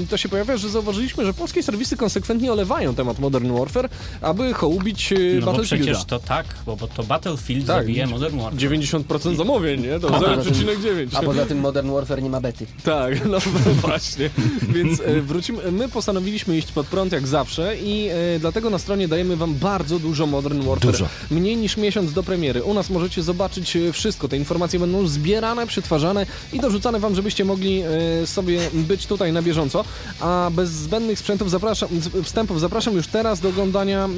e, to się pojawia, że zauważyliśmy, że polskie serwisy konsekwentnie olewają temat Modern Warfare, aby hołubić e, No Battlefielda. przecież to tak, bo, bo to Battlefield Tak, zabije Modern Warfare. 90% zamówień, nie? To A poza tym- 0,9. A poza tym Modern Warfare nie ma bety. Tak, [LAUGHS] no właśnie. Więc e, wrócimy. My postanowiliśmy iść pod prąd jak zawsze i e, dlatego na stronie dajemy wam bardzo dużo Modern Warfare. Dużo. Mniej niż miesiąc do premiery. U nas możecie zobaczyć e, wszystko. Te informacje będą zbierane, przetwarzane i dorzucane wam, żebyście mogli e, sobie być tutaj na bieżąco. A bez zbędnych sprzętów zapraszam, wstępów zapraszam już teraz do oglądania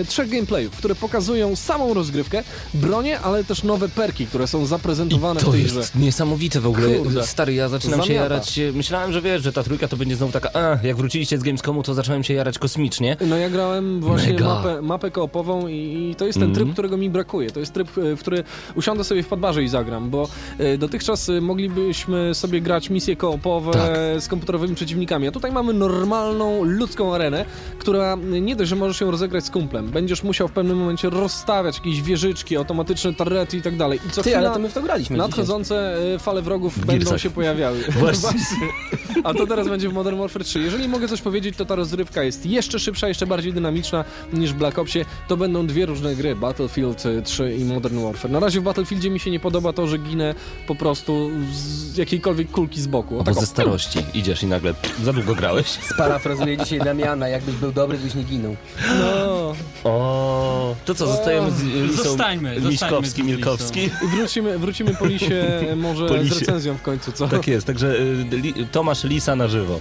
e, trzech gameplayów, które pokazują nią samą rozgrywkę, bronie, ale też nowe perki, które są zaprezentowane w To tej jest grze. niesamowite w ogóle. Kurde. Stary, ja zaczynam się Zamiata. jarać. e, Myślałem, że wiesz, że ta trójka to będzie znowu taka, a, jak wróciliście z Gamescomu, to zacząłem się jarać kosmicznie. No ja grałem właśnie Mega. mapę, mapę koopową i, i to jest ten Mhm. tryb, którego mi brakuje. To jest tryb, e, w który usiądę sobie w podbarze i zagram, bo e, dotychczas moglibyśmy sobie grać misje koopowe Tak. z komputerowymi przeciwnikami, a tutaj mamy normalną, ludzką arenę, która nie dość, że możesz się rozegrać z kumplem. Będziesz musiał w pewnym momencie rozstawiać jakieś wieżyczki, automatyczne turrety i tak dalej. I co Ty, chwila ale to my w to graliśmy dzisiaj. nadchodzące e, fale wrogów będą się pojawiały. [LAUGHS] Właśnie. A to teraz będzie w Modern Warfare 3. Jeżeli mogę coś powiedzieć, to ta rozrywka jest jeszcze szybsza, jeszcze bardziej dynamiczna niż w Black Opsie. To będą dwie różne gry, Battlefield e, 3 i Modern Warfare. Na razie w Battlefieldzie mi się nie podoba to, że ginę po prostu z jakiejkolwiek kulki z boku. O, Bo tak, ze starości idziesz i nagle za długo grałeś. Sparafrazuję dzisiaj Damiana, jakbyś był dobry, byś nie ginął. No. O, to co, zostajemy z Lisą Zostańmy, zostańmy Miśkowski, z Lisą. Milkowski. I wrócimy, wrócimy po lisie [LAUGHS] może Po lisie. z recenzją w końcu, co? Tak jest, także y, li, Tomasz Lisa na żywo.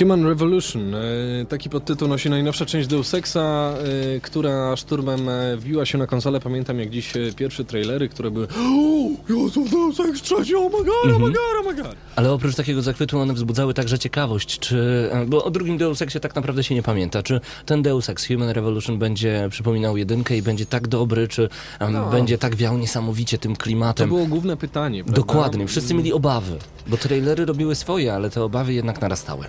Human Revolution. e, Taki podtytuł nosi najnowsza część Deus Exa, e, która szturmem e, wbiła się na konsolę. Pamiętam jak dziś pierwsze trailery, które były Jezu, Deus Ex trzeci, oh my god, oh my god, oh my god. Ale oprócz takiego zachwytu one wzbudzały także ciekawość, czy... Bo o drugim Deus Exie tak naprawdę się nie pamięta. Czy ten Deus Ex Human Revolution będzie przypominał jedynkę i będzie tak dobry, czy No. będzie tak wiał niesamowicie tym To klimatem? było główne pytanie. prawda? Dokładnie, wszyscy mieli obawy, bo trailery robiły swoje, ale te obawy jednak narastały.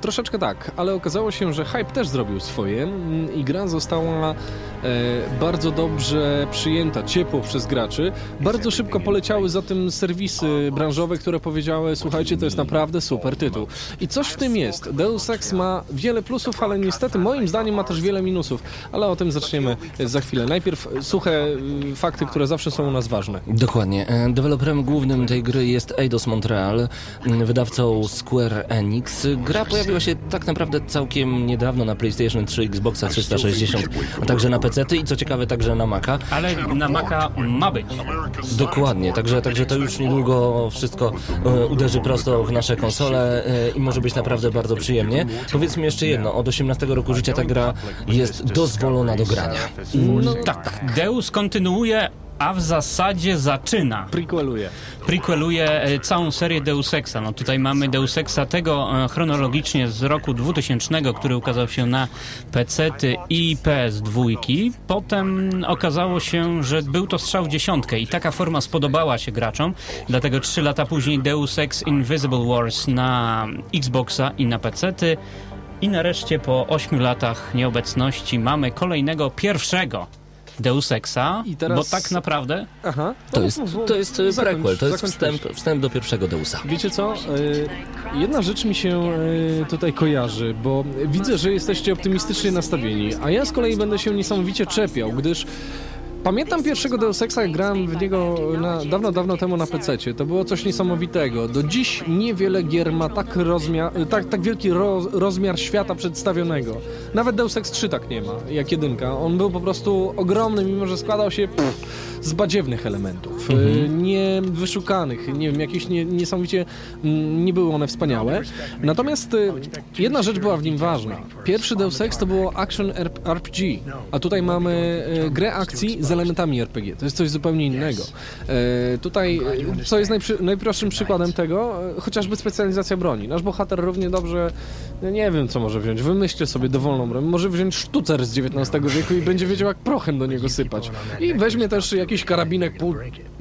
Troszeczkę tak, ale okazało się, że hype też zrobił swoje mm, i gra została bardzo dobrze przyjęta, ciepło przez graczy. Bardzo szybko poleciały za tym serwisy branżowe, które powiedziały, słuchajcie, to jest naprawdę super tytuł. I coś w tym jest. Deus Ex ma wiele plusów, ale niestety moim zdaniem ma też wiele minusów. Ale o tym zaczniemy za chwilę. Najpierw suche y, fakty, które zawsze są u nas ważne. Dokładnie. E, Deweloperem głównym tej gry jest Eidos Montreal, m, wydawcą Square Enix. Gra pojawiła się tak naprawdę całkiem niedawno na PlayStation 3, Xboxa 360, a także na PC i co ciekawe także na Maca. Ale na Maca ma być. Dokładnie, także, także to już niedługo wszystko e, uderzy prosto w nasze konsole e, i może być naprawdę bardzo przyjemnie. Powiedzmy jeszcze jedno, od 18 roku życia ta gra jest dozwolona do grania. No tak, Deus kontynuuje, a w zasadzie zaczyna. Prequeluje. prequeluje e, całą serię Deus Exa. No tutaj mamy Deus Exa tego e, chronologicznie z roku 2000, który ukazał się na PC i PS2. Potem okazało się, że był to strzał w dziesiątkę i taka forma spodobała się graczom, dlatego trzy lata później Deus Ex Invisible Wars na Xboxa i na PC. I nareszcie po 8 latach nieobecności mamy kolejnego pierwszego Deus Exa, I teraz- bo tak naprawdę Aha. To jest, to jest Zakończ, prequel, to jest wstęp, myśl. wstęp do pierwszego Deusa. Wiecie co? E, Jedna rzecz mi się e, tutaj kojarzy, bo widzę, że jesteście optymistycznie nastawieni, a ja z kolei będę się niesamowicie czepiał, gdyż pamiętam pierwszego Deus Exa, jak grałem w niego na, dawno, dawno temu na PC. To było coś niesamowitego. Do dziś niewiele gier ma tak, rozmiar, tak, tak wielki roz, rozmiar świata przedstawionego. Nawet Deus Ex 3 tak nie ma, jak jedynka. On był po prostu ogromny, mimo że składał się pff, z badziewnych elementów, e, nie wyszukanych, nie wiem, jakieś nie, niesamowicie mm, nie były one wspaniałe. Natomiast e, jedna rzecz była w nim ważna. Pierwszy Deus Ex to było action RPG, a tutaj mamy e, grę akcji z elementami RPG. To jest coś zupełnie innego. E, Tutaj, co jest najprzy, najprostszym przykładem tego, e, chociażby specjalizacja broni. Nasz bohater równie dobrze, no nie wiem co może wziąć, wymyślcie sobie dowolną broń, może wziąć sztucer z XIX wieku i będzie wiedział jak prochem do niego sypać. I weźmie też jakiś karabinek pul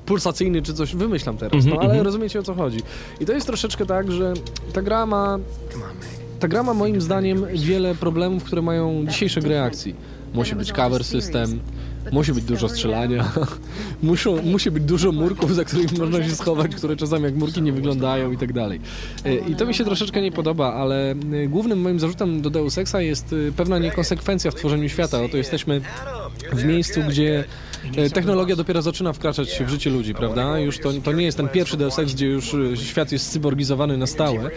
pulsacyjny czy coś, wymyślam teraz, no ale rozumiecie o co chodzi. I to jest troszeczkę tak, że ta gra ma ta gra ma moim zdaniem wiele problemów, które mają dzisiejsze gry akcji. Musi być cover system, musi być dużo strzelania, [LAUGHS] muszą, musi być dużo murków, za którymi można się schować, które czasami jak murki nie wyglądają i tak dalej. E, I to mi się troszeczkę nie podoba, ale e, głównym moim zarzutem do Deus Exa jest e, pewna niekonsekwencja w tworzeniu świata. Oto jesteśmy w miejscu, gdzie technologia dopiero zaczyna wkraczać w życie ludzi, prawda? Już to, to nie jest ten pierwszy Deus Ex, gdzie już e, świat jest cyborgizowany na stałe.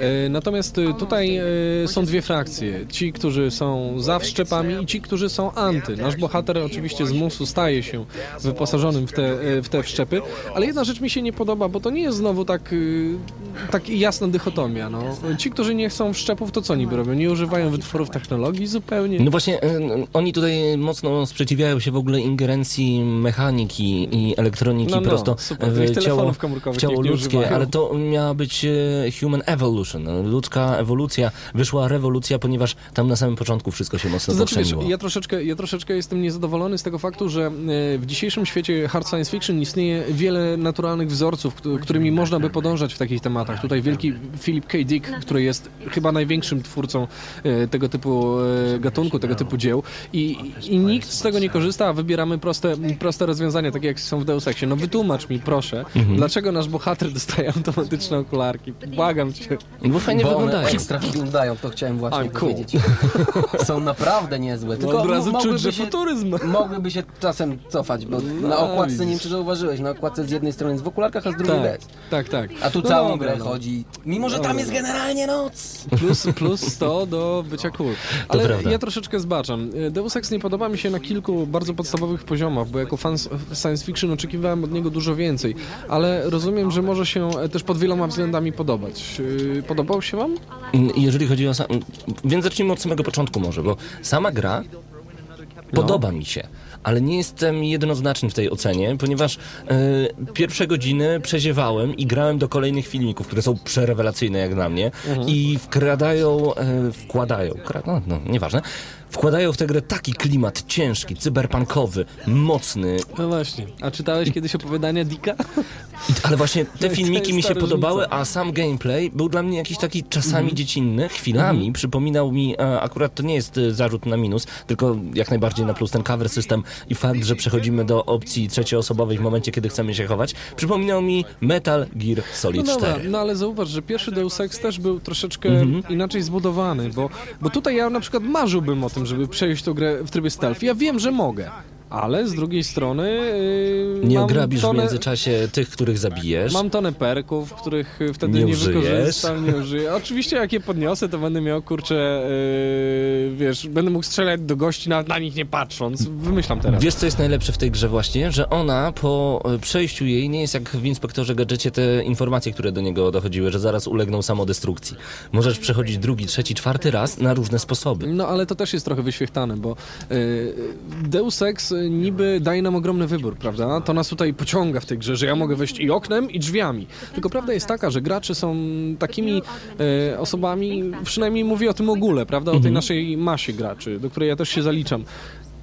E, Natomiast e, tutaj e, są dwie frakcje. Ci, którzy są za wszczepami i ci, którzy są anty. Nasz bohater oczywiście z musu staje się wyposażonym w te, e, w te wszczepy, ale jedna rzecz mi się nie podoba, bo to nie jest znowu tak, e, tak jasna dychotomia. No. Ci, którzy nie chcą wszczepów, to co niby robią? Nie używają wytworów technologii zupełnie? No właśnie, e, oni tutaj mocno sprzeciwiają się w ogóle ingerencji mechaniki i elektroniki No, no, prosto super. w ciało, telefonów komórkowych w ciało niech nie ludzkie, ale to miała być e, human evolution, ludzka ewolucja. Wyszła rewolucja, ponieważ tam na samym początku wszystko się mocno To znaczy, wiesz, ja troszeczkę, ja troszeczkę jestem niezadowolony z tego faktu, że e, w dzisiejszym świecie hard science fiction istnieje wiele naturalnych wzorców, któ- którymi można by podążać w takich tematach. Tutaj wielki Philip K. Dick, który jest chyba największym twórcą e, tego typu e, gatunku, tego typu dzieł i, i nikt z tego nie korzysta, a wybieramy proste, proste rozwiązania, takie jak są w Deus Exie. No wytłumacz mi, proszę, Mhm. dlaczego nasz bohater dostaje automatyczne okularki? Błagam cię. Bo fajnie Bo wyglądają. ekstra wyglądają, to chciałem właśnie I'm cool. powiedzieć. Są naprawdę niezłe. Tylko Od razu mogłyby czuć, że się, futuryzm. mogłyby się czasem cofać, bo No, na okładce, nie wiem czy zauważyłeś, na okładce z jednej strony jest w okularkach, a z drugiej Tak, bez. tak, tak. A tu No całą dobra, grę no. chodzi, mimo że tam jest generalnie noc. Plus, plus 100 do bycia cool. Ale ja troszeczkę zbaczam. Deus Ex nie podoba mi się na kilku bardzo podstawowych poziomach, bo jako fan science fiction oczekiwałem od niego dużo więcej, ale rozumiem, że może się e, też pod wieloma względami podobać. Yy, Podobał się wam? Mm, Jeżeli chodzi o sam... Więc zacznijmy od samego początku może, bo sama gra podoba mi się, ale nie jestem jednoznaczny w tej ocenie, ponieważ e, pierwsze godziny przeziewałem i grałem do kolejnych filmików, które są przerewelacyjne jak dla mnie i wkradają, e, wkładają, kra, no, no nieważne, Wkładają w tę grę taki klimat ciężki, cyberpunkowy, mocny, No właśnie. A czytałeś kiedyś opowiadania Dicka? [LAUGHS] Ale właśnie te filmiki mi się podobały, a sam gameplay był dla mnie jakiś taki czasami Mhm. dziecinny, chwilami przypominał mi, e, akurat to nie jest e, zarzut na minus, tylko jak najbardziej na plus ten cover system i fakt, że przechodzimy do opcji trzecioosobowej w momencie, kiedy chcemy się chować, przypominał mi Metal Gear Solid No dobra, 4. no ale zauważ, że pierwszy Deus Ex też był troszeczkę Mhm. inaczej zbudowany, bo, bo tutaj ja na przykład marzyłbym o tym, żeby przejść tą grę w trybie stealth. Ja wiem, że mogę, ale z drugiej strony yy, Nie ograbisz w tonę, międzyczasie tych, których zabijesz. Mam tonę perków, których y, wtedy Nie nie, wykorzystam, nie użyję. Oczywiście jak je podniosę, to będę miał, kurczę, yy, wiesz, będę mógł strzelać do gości nawet na nich nie patrząc. Wymyślam teraz. Wiesz, co jest najlepsze w tej grze właśnie? Że ona po e, przejściu jej nie jest jak w Inspektorze Gadżecie te informacje, które do niego dochodziły, że zaraz ulegną samodestrukcji. Możesz przechodzić drugi, trzeci, czwarty raz na różne sposoby. No ale to też jest trochę wyświechtane, bo yy, Deus Ex y, niby daje nam ogromny wybór, prawda? To nas tutaj pociąga w tej grze, że ja mogę wejść i oknem, i drzwiami. Tylko prawda jest taka, że gracze są takimi e, osobami, przynajmniej mówię o tym ogóle, prawda? O tej naszej masie graczy, do której ja też się zaliczam.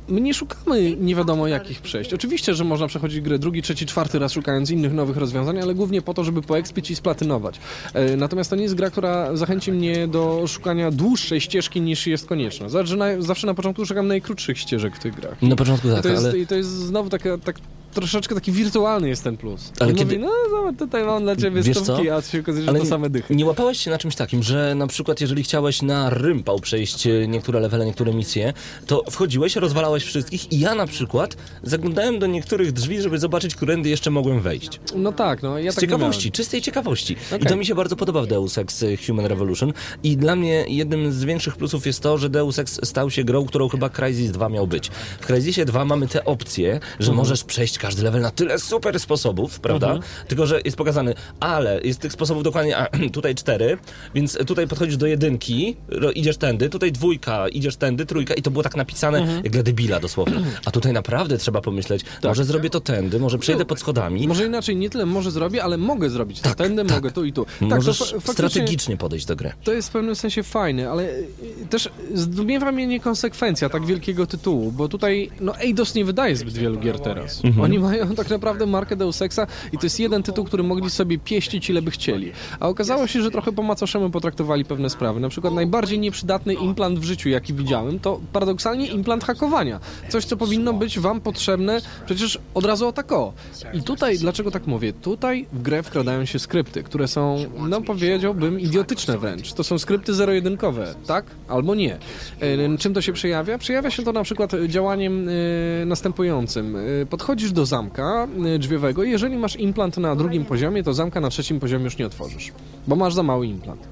My nie szukamy nie wiadomo jakich przejść. Oczywiście, że można przechodzić grę drugi, trzeci, czwarty raz szukając innych nowych rozwiązań, ale głównie po to, żeby poekspić i splatynować. E, natomiast to nie jest gra, która zachęci mnie do szukania dłuższej ścieżki niż jest konieczna. Zobacz, że na, zawsze na początku szukam najkrótszych ścieżek w tych grach. Na początku I tak, to jest, ale... I to jest znowu taka, tak troszeczkę taki wirtualny jest ten plus. Ale I kiedy- mówi, no zobacz, tutaj mam dla ciebie Wiesz stówki, co? a się okazuje, że Ale to same dychy. Nie łapałeś się na czymś takim, że na przykład jeżeli chciałeś na rympał przejść e, niektóre levele, niektóre misje, to wchodziłeś, rozwalałeś wszystkich i ja na przykład zaglądałem do niektórych drzwi, żeby zobaczyć, którędy jeszcze mogłem wejść. No tak, no ja Z tak ciekawości, czystej ciekawości. I Okej. to mi się bardzo podoba w Deus Ex e, Human Revolution. I dla mnie jednym z większych plusów jest to, że Deus Ex stał się grą, którą chyba Crysis 2 miał być. W Crysisie 2 mamy te opcje, że Mhm. możesz przejść każdy level na tyle super sposobów, prawda? Mhm. Tylko, że jest pokazany, ale jest tych sposobów dokładnie, a, [CLEARS THROAT] tutaj cztery, więc tutaj podchodzisz do jedynki, ro, idziesz tędy, tutaj dwójka, idziesz tędy, trójka i to było tak napisane Mhm. jak dla debila dosłownie. A tutaj naprawdę trzeba pomyśleć, może zrobię to tędy, może przejdę pod schodami. Tak. Może inaczej, nie tyle może zrobię, ale mogę zrobić to. Tak, Tędy tak. mogę tu i tu. Tak, Możesz to strategicznie podejść do gry. To jest w pewnym sensie fajne, ale y, też zdumiewa mnie niekonsekwencja tak wielkiego tytułu, bo tutaj, no Eidos nie wydaje zbyt wielu gier teraz. Mhm. Oni mają tak naprawdę markę Deus Exa i to jest jeden tytuł, który mogli sobie pieścić ile by chcieli. A okazało się, że trochę po macoszemu potraktowali pewne sprawy. Na przykład najbardziej nieprzydatny implant w życiu, jaki widziałem, to paradoksalnie implant hakowania. Coś, co powinno być wam potrzebne przecież od razu o tak o. I tutaj, dlaczego tak mówię? Tutaj w grę wkradają się skrypty, które są, no powiedziałbym, idiotyczne wręcz. To są skrypty zero-jedynkowe, tak? Albo nie. E, Czym to się przejawia? Przejawia się to na przykład działaniem e, następującym. E, Podchodzisz do zamka e, drzwiowego i jeżeli masz implant na drugim poziomie, to zamka na trzecim poziomie już nie otworzysz, bo masz za mały implant.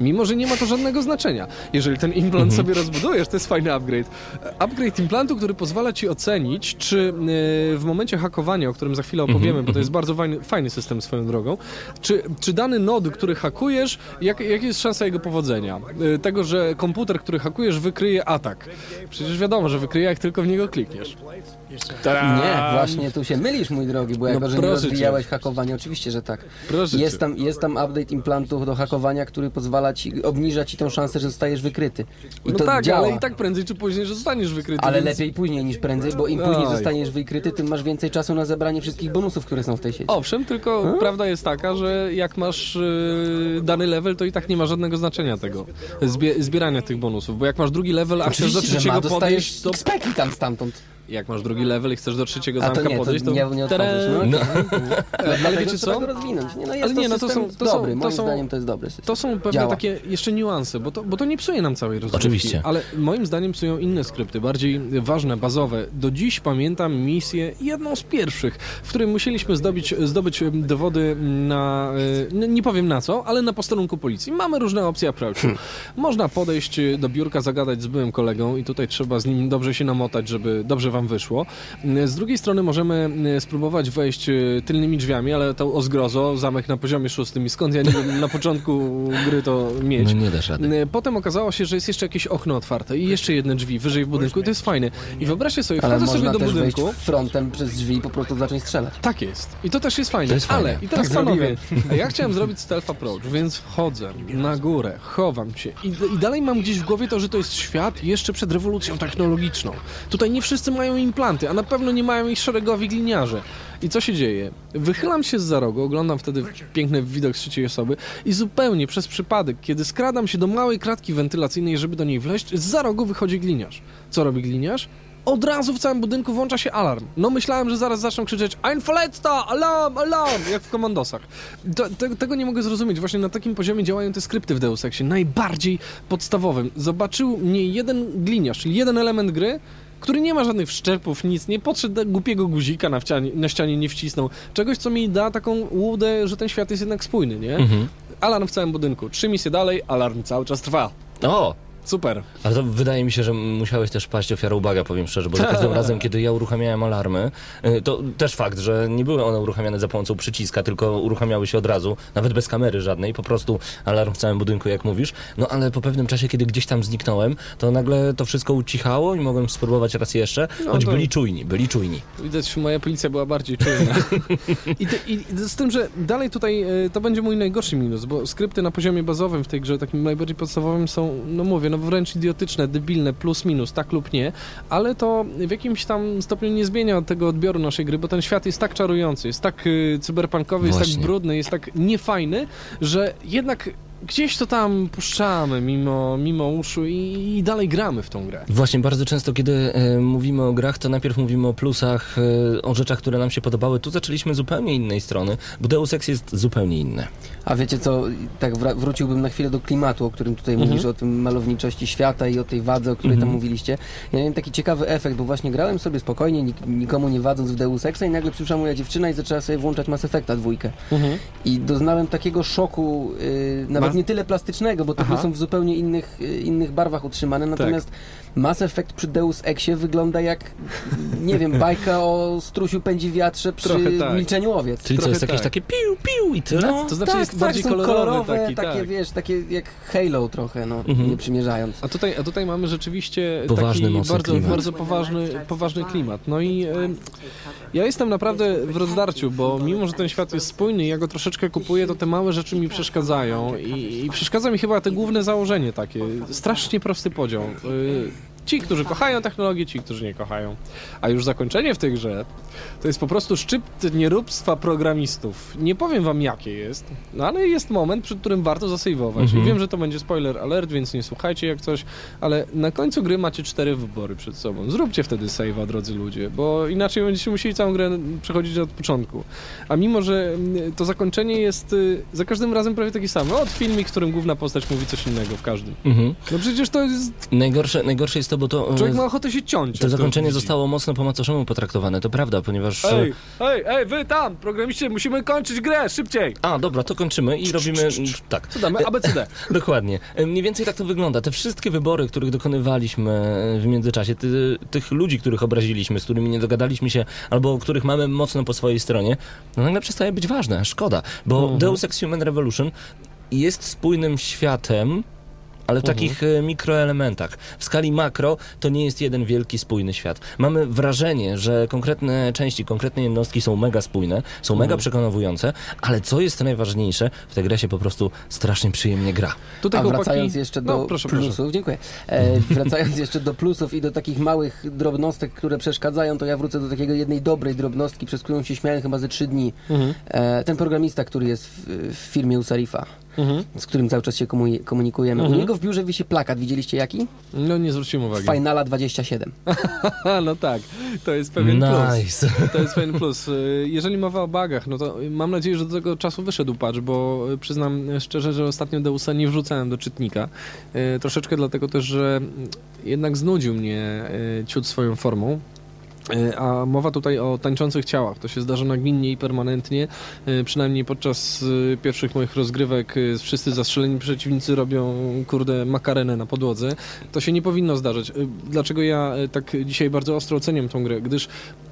Mimo, że nie ma to żadnego znaczenia. Jeżeli ten implant sobie rozbudujesz, to jest fajny upgrade. Upgrade implantu, który pozwala ci ocenić, czy e, w momencie hakowania, o którym za chwilę opowiemy, bo to jest bardzo fajny, fajny system swoją drogą, czy, czy dany nod, który hakujesz, jak, jaka jest szansa jego powodzenia? E, Tego, że komputer, który hakujesz, wykryje atak. Przecież wiadomo, że wykryje, jak tylko w niego klikniesz. Nie, właśnie tu się mylisz, mój drogi, bo jako, No że nie proszę cię. rozwijałeś hakowania, oczywiście, że tak. Proszę Jest cię. tam, jest tam update implantu do hakowania, który pozwala ci, obniża ci tą szansę, że zostajesz wykryty. I No to tak, działa. ale i tak prędzej czy później, że zostaniesz wykryty. Ale więc... lepiej później niż prędzej, bo im później Oj. zostaniesz wykryty, tym masz więcej czasu na zebranie wszystkich bonusów, które są w tej sieci. Owszem, tylko prawda jest taka, że jak masz y, dany level, to i tak nie ma żadnego znaczenia tego zbie zbierania tych bonusów, bo jak masz drugi level, a chcesz do Oczywiście, trzeciego ma, podejść, dostajesz to XP tam stamtąd. Jak masz drugi level i chcesz do trzeciego A to zamka nie, to podejść, to, nie, nie otworzysz. No, Tadam! [LAUGHS] Ale, Ale wiecie co? rozwinąć. Nie, no jest Ale to nie, no to są- to są- dobry, to moim są- zdaniem to jest dobry system. To są pewne Działa. takie jeszcze niuanse, bo to, bo to nie psuje nam całej rozgrywki. Oczywiście. Ale moim zdaniem psują inne skrypty, bardziej ważne, bazowe. Do dziś pamiętam misję, jedną z pierwszych, w której musieliśmy zdobyć, zdobyć em, dowody na, e, n- nie powiem na co, ale na posterunku policji. Mamy różne opcje approachu. Hmm. Można podejść e, do biurka, zagadać z byłym kolegą i tutaj trzeba z nim dobrze się namotać, żeby dobrze wam wyszło. Z drugiej strony możemy y, spróbować wejść y, tylnymi drzwiami, ale to o zgrozo, zamek na poziomie szóstym i skąd ja nie wiem na początku gry to mieć. No nie dasz rady. Y, Potem okazało się, że jest jeszcze jakieś okno otwarte i jeszcze jedne drzwi wyżej w budynku i to jest fajne. I wyobraźcie sobie, wchodzę sobie do budynku. wejść frontem przez drzwi i po prostu zacząć strzelać. Tak jest. I to też jest fajne. Jest fajne. Ale i teraz Tak panowie, ja chciałem zrobić stealth approach, więc wchodzę na górę, chowam się i, i dalej mam gdzieś w głowie to, że to jest świat jeszcze przed rewolucją technologiczną. Tutaj nie wszyscy mają implanty, a na pewno nie mają ich szeregowi gliniarze. I co się dzieje? Wychylam się z za rogu, oglądam wtedy piękny widok z trzeciej osoby i zupełnie przez przypadek, kiedy skradam się do małej kratki wentylacyjnej, żeby do niej wleźć, z za rogu wychodzi gliniarz. Co robi gliniarz? Od razu w całym budynku włącza się alarm. No myślałem, że zaraz zaczną krzyczeć Ein Verletzter! Alarm! Alarm! Jak w komandosach. To, te, tego nie mogę zrozumieć. Właśnie na takim poziomie działają te skrypty w Deus Exie. Najbardziej podstawowym. Zobaczył mnie jeden gliniarz, czyli jeden element gry, który nie ma żadnych wszczepów, nic, nie podszedł do głupiego guzika na, wcianie, na ścianie, nie wcisnął. Czegoś, co mi da taką łudę, że ten świat jest jednak spójny, nie? Mhm. Alarm w całym budynku. Trzy misje dalej, alarm cały czas trwa. O! Super. Ale to wydaje mi się, że musiałeś też paść ofiarą baga, powiem szczerze, bo za każdym razem, kiedy ja uruchamiałem alarmy, y, to też fakt, że nie były one uruchamiane za pomocą przyciska, tylko uruchamiały się od razu, nawet bez kamery żadnej, po prostu alarm w całym budynku, jak mówisz. No ale po pewnym czasie, kiedy gdzieś tam zniknąłem, to nagle to wszystko ucichało i mogłem spróbować raz jeszcze, No choć to- byli czujni, byli czujni. Widać, moja policja była bardziej czujna. [LAUGHS] I, ty, I z tym, że dalej tutaj e, to będzie mój najgorszy minus, bo skrypty na poziomie bazowym w tej grze, takim najbardziej podstawowym są, no mówię, no wręcz idiotyczne, debilne, plus, minus, tak lub nie, ale to w jakimś tam stopniu nie zmienia tego odbioru naszej gry, bo ten świat jest tak czarujący, jest tak y, cyberpunkowy, jest tak Właśnie. brudny, jest tak niefajny, że jednak gdzieś to tam puszczamy mimo, mimo uszu i, i dalej gramy w tą grę. Właśnie bardzo często, kiedy e, mówimy o grach, to najpierw mówimy o plusach, e, o rzeczach, które nam się podobały. Tu zaczęliśmy zupełnie innej strony, bo Deus Ex jest zupełnie inne. A wiecie co, tak wra- wróciłbym na chwilę do klimatu, o którym tutaj Mhm. mówisz, o tym malowniczości świata i o tej wadze, o której Mhm. tam mówiliście. Ja miałem taki ciekawy efekt, bo właśnie grałem sobie spokojnie, nik- nikomu nie wadząc w Deus Exa i nagle przyszła moja dziewczyna i zaczęła sobie włączać Mass Effecta dwójkę. I doznałem takiego szoku, yy, nawet Ma- nie tyle plastycznego, bo gry są w zupełnie innych, yy, innych barwach utrzymane, natomiast Mass Effect przy Deus Exie wygląda jak, nie wiem, bajka o strusiu pędzi wiatrze przy Trochę tak. milczeniu owiec. Czyli co Trochę jest jakieś tak. takie piu, piu i tyle? To znaczy jest tak, bardziej są kolorowy kolorowe, taki, takie tak. wiesz, takie jak Halo trochę, no, Mhm. nie przymierzając. A tutaj, a tutaj mamy rzeczywiście Poważny, taki bardzo, klimat. bardzo poważny, poważny klimat. No i e, ja jestem naprawdę w rozdarciu, bo mimo, że ten świat jest spójny i ja go troszeczkę kupuję, to te małe rzeczy mi przeszkadzają i, i przeszkadza mi chyba te główne założenie takie. Strasznie prosty podział. Ci, którzy kochają technologię, ci, którzy nie kochają. A już zakończenie w tej grze to jest po prostu szczyt nieróbstwa programistów. Nie powiem wam jakie jest, no ale jest moment, przy którym warto zasejwować. Mhm. I wiem, że to będzie spoiler alert, więc nie słuchajcie jak coś, ale na końcu gry macie cztery wybory przed sobą. Zróbcie wtedy save'a, drodzy ludzie, bo inaczej będziecie musieli całą grę przechodzić od początku. A mimo, że to zakończenie jest y, za każdym razem prawie takie samo. Od filmik, w którym główna postać mówi coś innego w każdym. Mhm. No przecież to jest... Najgorsze, najgorsze jest to, bo to... e, Człowiek ma ochotę się ciąć. To zakończenie widzi. zostało mocno po macoszemu potraktowane, to prawda, ponieważ... e, Ej, ej, ej, wy tam, programiście, musimy kończyć grę, szybciej! A, dobra, to kończymy i robimy... Tak. Co damy? ABCD. [LAUGHS] Dokładnie. E, Mniej więcej tak to wygląda. Te wszystkie wybory, których dokonywaliśmy e, w międzyczasie, ty, tych ludzi, których obraziliśmy, z którymi nie dogadaliśmy się, albo których mamy mocno po swojej stronie, no nagle przestaje być ważne. Szkoda, bo Deus Ex Human Revolution jest spójnym światem, ale w takich e, mikroelementach. W skali makro to nie jest jeden wielki, spójny świat. Mamy wrażenie, że konkretne części, konkretne jednostki są mega spójne, są mega przekonujące, ale co jest najważniejsze, w tę grę się po prostu strasznie przyjemnie gra. Tutaj A chłopaki... wracając jeszcze do no, proszę, plusów, proszę. dziękuję. E, [LAUGHS] wracając jeszcze do plusów i do takich małych drobnostek, które przeszkadzają, to ja wrócę do takiego jednej dobrej drobnostki, przez którą się śmiałem chyba ze trzy dni. Mhm. E, ten programista, który jest w, w firmie u Sarifa, Mhm. z którym cały czas się komu- komunikujemy. Mhm. U niego w biurze wisi plakat, widzieliście jaki? No nie zwróciłem uwagi. Finala 27. Haha, [LAUGHS] no tak, to jest pewien plus. Nice. To jest pewien plus. Jeżeli mowa o bugach, no to mam nadzieję, że do tego czasu wyszedł patch, bo przyznam szczerze, że ostatnio Deusa nie wrzucałem do czytnika. Y, Troszeczkę dlatego też, że jednak znudził mnie y, ciut swoją formą. E, A mowa tutaj o tańczących ciałach. To się zdarza nagminnie i permanentnie. E, Przynajmniej podczas e, pierwszych moich rozgrywek wszyscy zastrzeleni przeciwnicy robią, kurde, makarenę na podłodze. To się nie powinno zdarzać. E, Dlaczego ja tak dzisiaj bardzo ostro oceniam tą grę? Gdyż,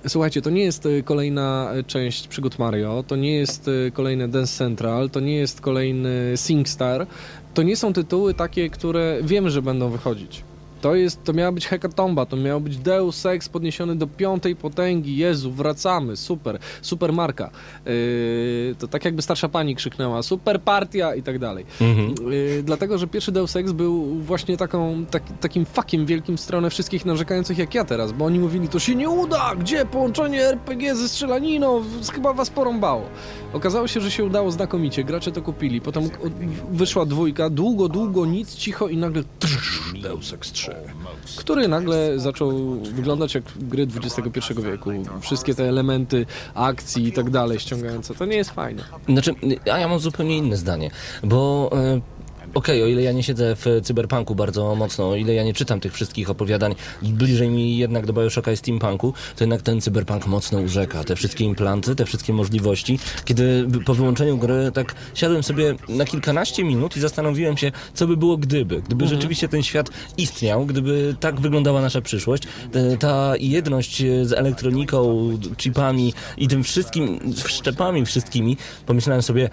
słuchajcie, to nie jest kolejna część przygód Mario, to nie jest kolejne Dance Central, to nie jest kolejny SingStar. To nie są tytuły takie, które wiemy, że będą wychodzić. To, jest, to miała być hekatomba, to miał być Deus Ex podniesiony do piątej potęgi. Jezu, wracamy, super, super marka. Yy, to tak jakby starsza pani krzyknęła, super partia i tak dalej. Mhm. Yy, dlatego, że pierwszy Deus Ex był właśnie taką, tak, takim fakiem wielkim w stronę wszystkich narzekających jak ja teraz, bo oni mówili, to się nie uda, gdzie połączenie RPG ze strzelaniną, chyba was porąbało. Okazało się, że się udało znakomicie, gracze to kupili, potem wyszła dwójka, długo, długo, nic, cicho i nagle trrr, Deus Ex 3, który nagle zaczął wyglądać jak gry XXI wieku. Wszystkie te elementy akcji i tak dalej ściągające, to nie jest fajne. Znaczy, a ja mam zupełnie inne zdanie, bo... e, Okej, o ile ja nie siedzę w cyberpunku bardzo mocno, o ile ja nie czytam tych wszystkich opowiadań, bliżej mi jednak do Bioshocka i steampunku, to jednak ten cyberpunk mocno urzeka. Te wszystkie implanty, te wszystkie możliwości. Kiedy po wyłączeniu gry tak siadłem sobie na kilkanaście minut i zastanowiłem się, co by było gdyby. Gdyby rzeczywiście ten świat istniał, gdyby tak wyglądała nasza przyszłość, te- ta jedność e, z elektroniką, chipami i tym wszystkim, wszczepami wszystkimi, pomyślałem sobie,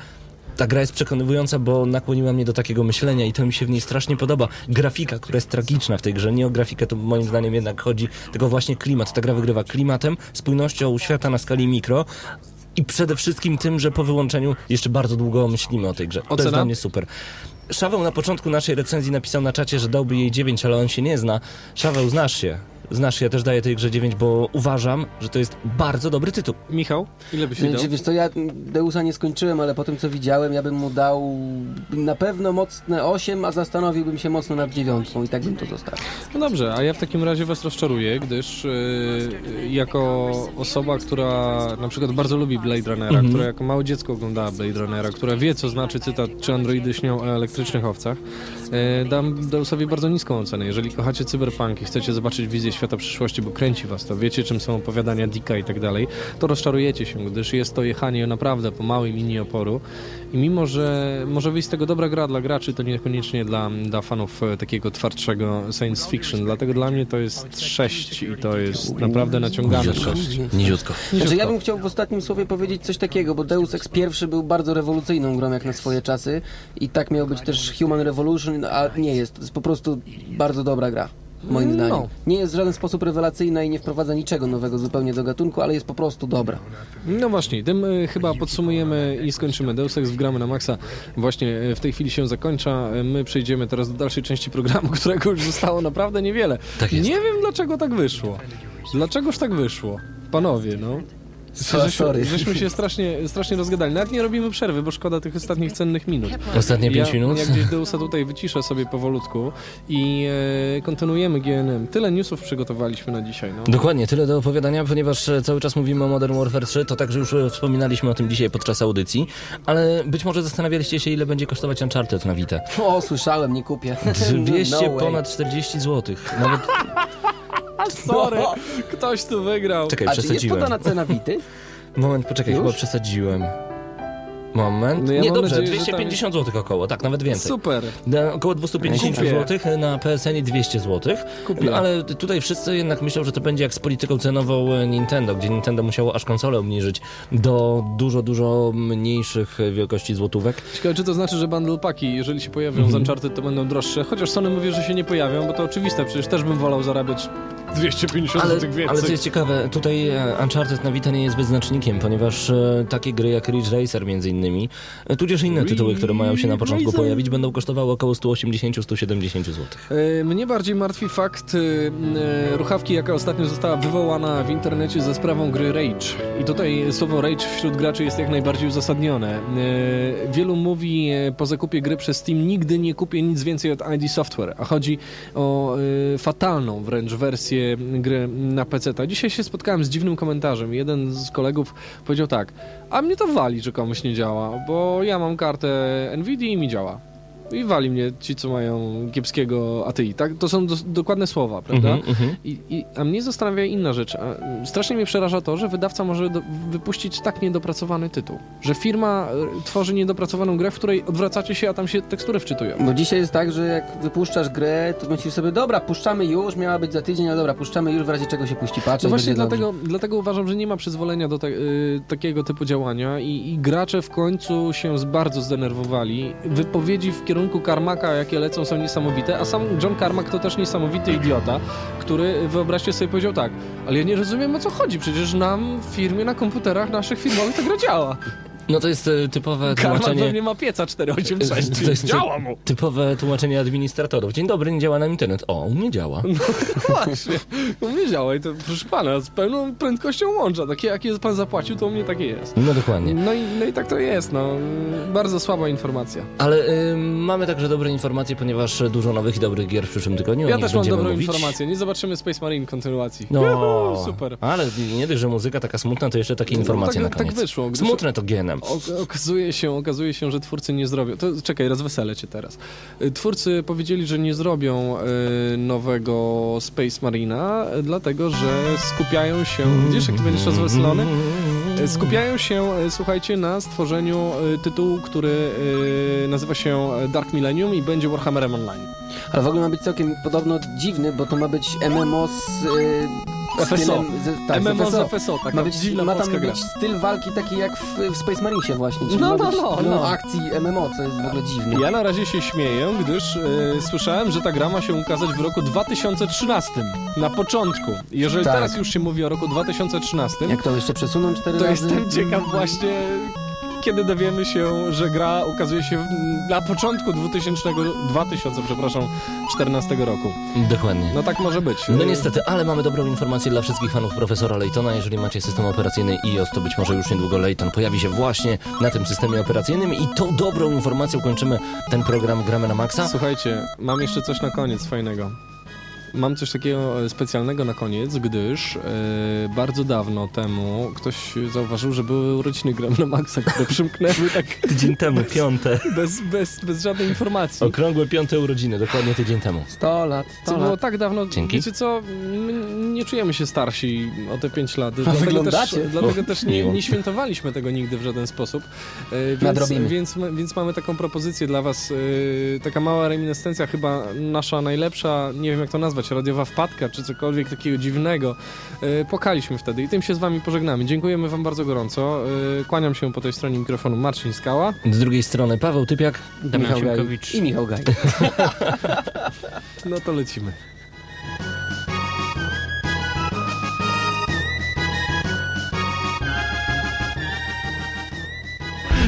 ta gra jest przekonywująca, bo nakłoniła mnie do takiego myślenia i to mi się w niej strasznie podoba. Grafika, która jest tragiczna w tej grze. Nie o grafikę to moim zdaniem jednak chodzi, tylko właśnie klimat. Ta gra wygrywa klimatem, spójnością świata na skali mikro i przede wszystkim tym, że po wyłączeniu jeszcze bardzo długo myślimy o tej grze. To jest Ocena? dla mnie super. Szaweł na początku naszej recenzji napisał na czacie, że dałby jej 9, ale on się nie zna. Szaweł, znasz się. Znasz ja też daję tej grze 9, bo uważam, że to jest bardzo dobry tytuł. Michał, ile byś dał? Wiesz co, ja Deusa nie skończyłem, ale po tym co widziałem, ja bym mu dał na pewno mocne 8, a zastanowiłbym się mocno nad dziewiątką i tak bym to zostawił. No dobrze, a ja w takim razie was rozczaruję, gdyż yy, jako osoba, która na przykład bardzo lubi Blade Runnera, Mhm. która jako małe dziecko oglądała Blade Runnera, która wie, co znaczy cytat, czy androidy śnią o elektrycznych owcach, yy, dam Deusowi bardzo niską ocenę. Jeżeli kochacie cyberpunk i chcecie zobaczyć wizję świata przyszłości, bo kręci was to, wiecie, czym są opowiadania Dicka i tak dalej, to rozczarujecie się, gdyż jest to jechanie naprawdę po małej linii oporu i mimo, że może wyjść z tego dobra gra dla graczy, to niekoniecznie dla, dla fanów e, takiego twardszego science fiction. Dlatego dla mnie to jest 6 i to jest naprawdę naciągane 6. Niziutko. Znaczy, ja bym chciał w ostatnim słowie powiedzieć coś takiego, bo Deus Ex pierwszy był bardzo rewolucyjną grą jak na swoje czasy i tak miał być też Human Revolution, a nie jest. To jest po prostu bardzo dobra gra. Moim No. zdaniem. Nie jest w żaden sposób rewelacyjna i nie wprowadza niczego nowego zupełnie do gatunku, ale jest po prostu dobra. No właśnie, tym e, chyba podsumujemy i skończymy. Deus Ex wgramy na maksa. Właśnie e, w tej chwili się zakończa. E, My przejdziemy teraz do dalszej części programu, [LAUGHS] którego już zostało naprawdę niewiele. Tak. Nie wiem, dlaczego tak wyszło. Dlaczegoż tak wyszło? Panowie, no. So- Żeśmy, sorry. żeśmy się strasznie, strasznie rozgadali. Nawet nie robimy przerwy, bo szkoda tych ostatnich cennych minut. Ostatnie 5 ja, minut. Jak gdzieś Deusa tutaj wyciszę sobie powolutku i e, kontynuujemy GNM. Tyle newsów przygotowaliśmy na dzisiaj. No. Dokładnie, tyle do opowiadania, ponieważ e, cały czas mówimy o Modern Warfare 3, to także już e, wspominaliśmy o tym dzisiaj podczas audycji, ale być może zastanawialiście się, ile będzie kosztować Uncharted na Vita. O, słyszałem, nie kupię. 200 [LAUGHS] No ponad 40 zł. Nawet, [LAUGHS] Sorry, ktoś tu wygrał. czekaj, A czy jest przesadziłem. podana cena Wity? Moment, poczekaj, Już? chyba przesadziłem. Moment. No ja nie, dobrze, nadzieję, że 250 zł około, tak, nawet więcej. Super. Na około 250 Kupię. zł, na PSN 200 zł. Kupię. No ale tutaj wszyscy jednak myślą, że to będzie jak z polityką cenową Nintendo, gdzie Nintendo musiało aż konsolę obniżyć do dużo, dużo mniejszych wielkości złotówek. Ciekawe, czy to znaczy, że bundle paki, jeżeli się pojawią Mhm. z Uncharted, to będą droższe. Chociaż Sony mówi, że się nie pojawią, bo to oczywiste, przecież też bym wolał zarabiać 250 Ale, zł więcej. ale co jest ciekawe, tutaj e, Uncharted na Vita nie jest wyznacznikiem, ponieważ e, takie gry jak Ridge Racer między innymi, e, tudzież inne tytuły, które mają się na początku pojawić, będą kosztowały około 180-170 zł. Mnie bardziej martwi fakt ruchawki, jaka ostatnio została wywołana w internecie za sprawą gry Rage. I tutaj słowo Rage wśród graczy jest jak najbardziej uzasadnione. Wielu mówi po zakupie gry przez Steam nigdy nie kupię nic więcej od ID Software, a chodzi o fatalną wręcz wersję gry na PC. -ta. Dzisiaj się spotkałem z dziwnym komentarzem. Jeden z kolegów powiedział tak, a mnie to wali, że komuś nie działa, bo ja mam kartę Nvidia i mi działa. I wali mnie ci, co mają kiepskiego ATI. Tak? To są dos- dokładne słowa, prawda? Mhm, mhm. I, i, a mnie zastanawia inna rzecz. A, mm, strasznie mnie przeraża to, że wydawca może do, wypuścić tak niedopracowany tytuł. Że firma y, tworzy niedopracowaną grę, w której odwracacie się, a tam się tekstury wczytują. Bo dzisiaj jest tak, że jak wypuszczasz grę, to myślisz sobie, dobra, puszczamy już, miała być za tydzień, ale dobra, puszczamy już, w razie czego się puści patch. No właśnie dobrze. dlatego, dlatego uważam, że nie ma przyzwolenia do te, y, takiego typu działania i, i gracze w końcu się bardzo zdenerwowali. Wypowiedzi w kierunku Karmaka, jakie lecą, są niesamowite, a sam John Carmack to też niesamowity idiota, który, wyobraźcie sobie, powiedział tak, ale ja nie rozumiem o co chodzi, przecież nam w firmie, na komputerach naszych firmowych ta gra działa. No to jest e, typowe Karmak tłumaczenie... pewnie ma pieca 486, [LAUGHS] To jest działa mu. typowe tłumaczenie administratorów. Dzień dobry, nie działa nam internet. O, u mnie działa. [LAUGHS] Właśnie, u mnie działa i to, proszę pana, z pełną prędkością łącza, takie jakie pan zapłacił, to u mnie takie jest. No dokładnie. No i, no i tak to jest, no. Bardzo słaba informacja. Ale y, mamy także dobre informacje, ponieważ dużo nowych i dobrych gier w przyszłym tygodniu. Ja też mam dobrą mówić. informację. Nie zobaczymy Space Marine kontynuacji. No, Juhu, super. ale nie dość, że muzyka taka smutna, to jeszcze takie No, informacje tak, na koniec. tak wyszło. Gdyż Smutne to O- okazuje, się, okazuje się, że twórcy nie zrobią. To czekaj, rozweselę cię teraz. Y, Twórcy powiedzieli, że nie zrobią y, nowego Space Marina, y, dlatego że skupiają się. Widzisz, jaki będziesz rozweselony? Y, Skupiają się, y, słuchajcie, na stworzeniu y, tytułu, który y, nazywa się Dark Millennium i będzie Warhammerem Online. Ale w ogóle ma być całkiem podobno dziwny, bo to ma być MMO z... Yy, FSO. stylem- tak, MMO z z FSO. Taka Ma, być, dziwna ma tam gra. być styl walki taki jak w, w Space Marinesie właśnie. Czyli No, no, no, no. akcji MMO, co jest w ogóle dziwne. Ja na razie się śmieję, gdyż e, słyszałem, że ta gra ma się ukazać w roku 2013. Na początku. Jeżeli Tak. teraz już się mówi o roku 2013, Jak to jeszcze przesuną cztery to razy? jestem ciekaw właśnie, kiedy dowiemy się, że gra ukazuje się na początku 2000, 2000 przepraszam, 14 roku. Dokładnie. No tak może być. No niestety, ale mamy dobrą informację dla wszystkich fanów profesora Laytona. Jeżeli macie system operacyjny iOS, to być może już niedługo Layton pojawi się właśnie na tym systemie operacyjnym i tą dobrą informacją kończymy ten program Gramy na Maxa. Słuchajcie, mam jeszcze coś na koniec fajnego. Mam coś takiego e, specjalnego na koniec, gdyż e, bardzo dawno temu ktoś zauważył, że były urodziny Gram na Maxa, które przymknęły tak [LAUGHS] Tydzień temu, piąte. bez, bez, bez żadnej informacji. Okrągłe piąte urodziny, dokładnie tydzień temu. 100 lat, 100 To było lat. tak dawno. Dzięki. Wiecie co? My nie czujemy się starsi o te 5 lat. Dlatego też, dlatego też nie, nie świętowaliśmy tego nigdy w żaden sposób. E, Więc, więc, więc mamy taką propozycję dla Was. e, Taka mała reminiscencja, chyba nasza najlepsza, nie wiem jak to nazwać, radiowa wpadka, czy cokolwiek takiego dziwnego. E, Pokaliśmy wtedy i tym się z Wami pożegnamy. Dziękujemy Wam bardzo gorąco. E, Kłaniam się po tej stronie mikrofonu Marcin Skała. Z drugiej strony Paweł Typiak. Damian Michał Gaj i Michał Gaj. [LAUGHS] [LAUGHS] No to lecimy.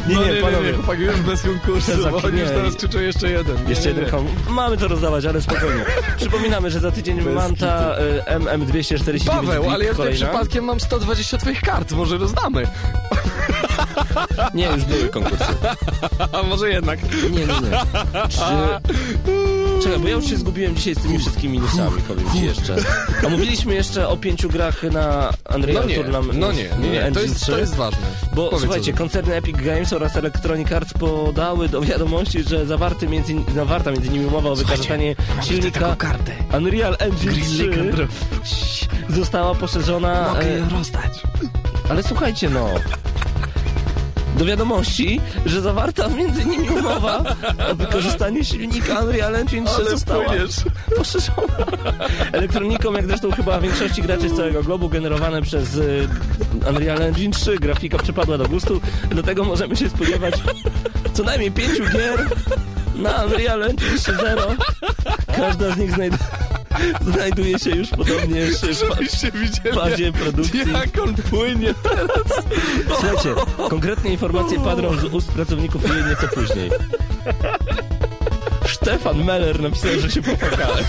Nie, nie, panowie. chłopaki, już bez konkursu, bo nie, już teraz nie. krzyczę jeszcze jeden. Nie, Jeszcze nie, nie. jeden kom. Mamy to rozdawać, ale spokojnie. Przypominamy, że za tydzień Manta y, MM249 Paweł, ale ja kolejna. przypadkiem mam 120 twoich kart, może rozdamy. Nie, już były konkursy. A może jednak. Nie, nie, nie. Czy... Czekaj, bo ja już się zgubiłem dzisiaj z tymi wszystkimi newsami, powiem ci jeszcze. A mówiliśmy jeszcze o pięciu grach na Unreal No nie, Tournament. no nie, nie, nie. To jest, 3. to jest ważne. Bo Powiedz słuchajcie, koncerny Epic Games oraz Electronic Arts podały do wiadomości, że zawarty między, zawarta między nimi umowa o wykorzystanie silnika Unreal Engine 3 została poszerzona. e, rozdać. Ale słuchajcie, no. Do wiadomości, że zawarta między nimi umowa o wykorzystanie silnika Unreal Engine 3 została poszerzona. Elektroniką, jak zresztą chyba większości graczy z całego globu, generowane przez y, Unreal Engine 3, grafika przypadła do gustu, dlatego możemy się spodziewać co najmniej pięciu gier na Unreal Engine 3.0. Każda z nich znajduje znajduje się już podobnie w fazie produkcji. jak on płynie teraz. Słuchajcie, konkretne informacje padną z ust pracowników jej nieco później. Stefan Meller napisał, że się popłakałeś.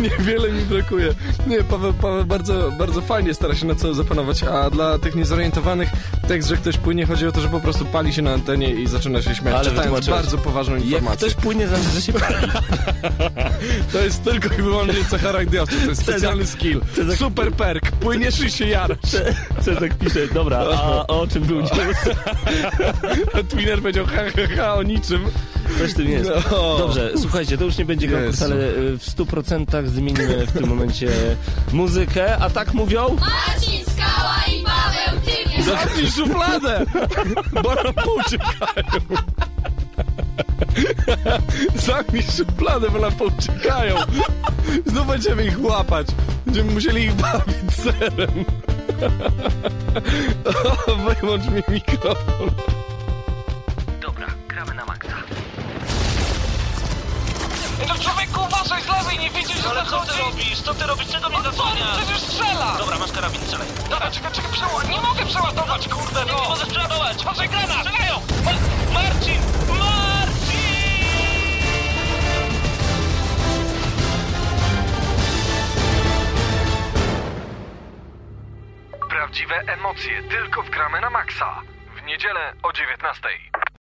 Niewiele mi brakuje. Nie, Paweł, Paweł bardzo, bardzo fajnie stara się na co zapanować, a dla tych niezorientowanych tekst, że ktoś płynie, chodzi o to, że po prostu pali się na antenie i zaczyna się śmiać, Ale czytając wytłumaczyłeś. bardzo poważną Jak informację. ktoś płynie, znaczy, że się pali. [LAUGHS] To jest tylko i wyłącznie cecha radiowca, to jest specjalny skill. Cezar- Super perk, płyniesz i się jarasz. Cezek pisze, dobra, a o czym był [LAUGHS] news? Twinner powiedział ha, ha, ha o niczym. Coś tym jest. No. Dobrze, słuchajcie, to już nie będzie konkurs, Jezu. ale y, w 100% zmienimy w tym momencie muzykę, a tak mówią... Marcin Skała i. Zamknij szufladę! Bo na pół czekają. Zamknij szufladę, bo na pół czekają. Znów będziemy ich łapać. Będziemy musieli ich bawić serem. O, wyłącz mi mikrofon. Dobra, gramy na maksa. No człowieku, uważaj z lewej, nie widzisz, że Ale co ty robisz? Co ty robisz? Czego mnie No co, zasłaniasz? przecież strzela! Dobra, masz karabin, strzelaj. Dobra, czekaj, czekaj, przeładować. Nie mogę przeładować, kurde, Nie, nie no! możesz przeładować. Patrzaj, granat! Strzelają! Ma- Marcin! Marcin! Prawdziwe emocje tylko w gramy na maksa. W niedzielę o 19.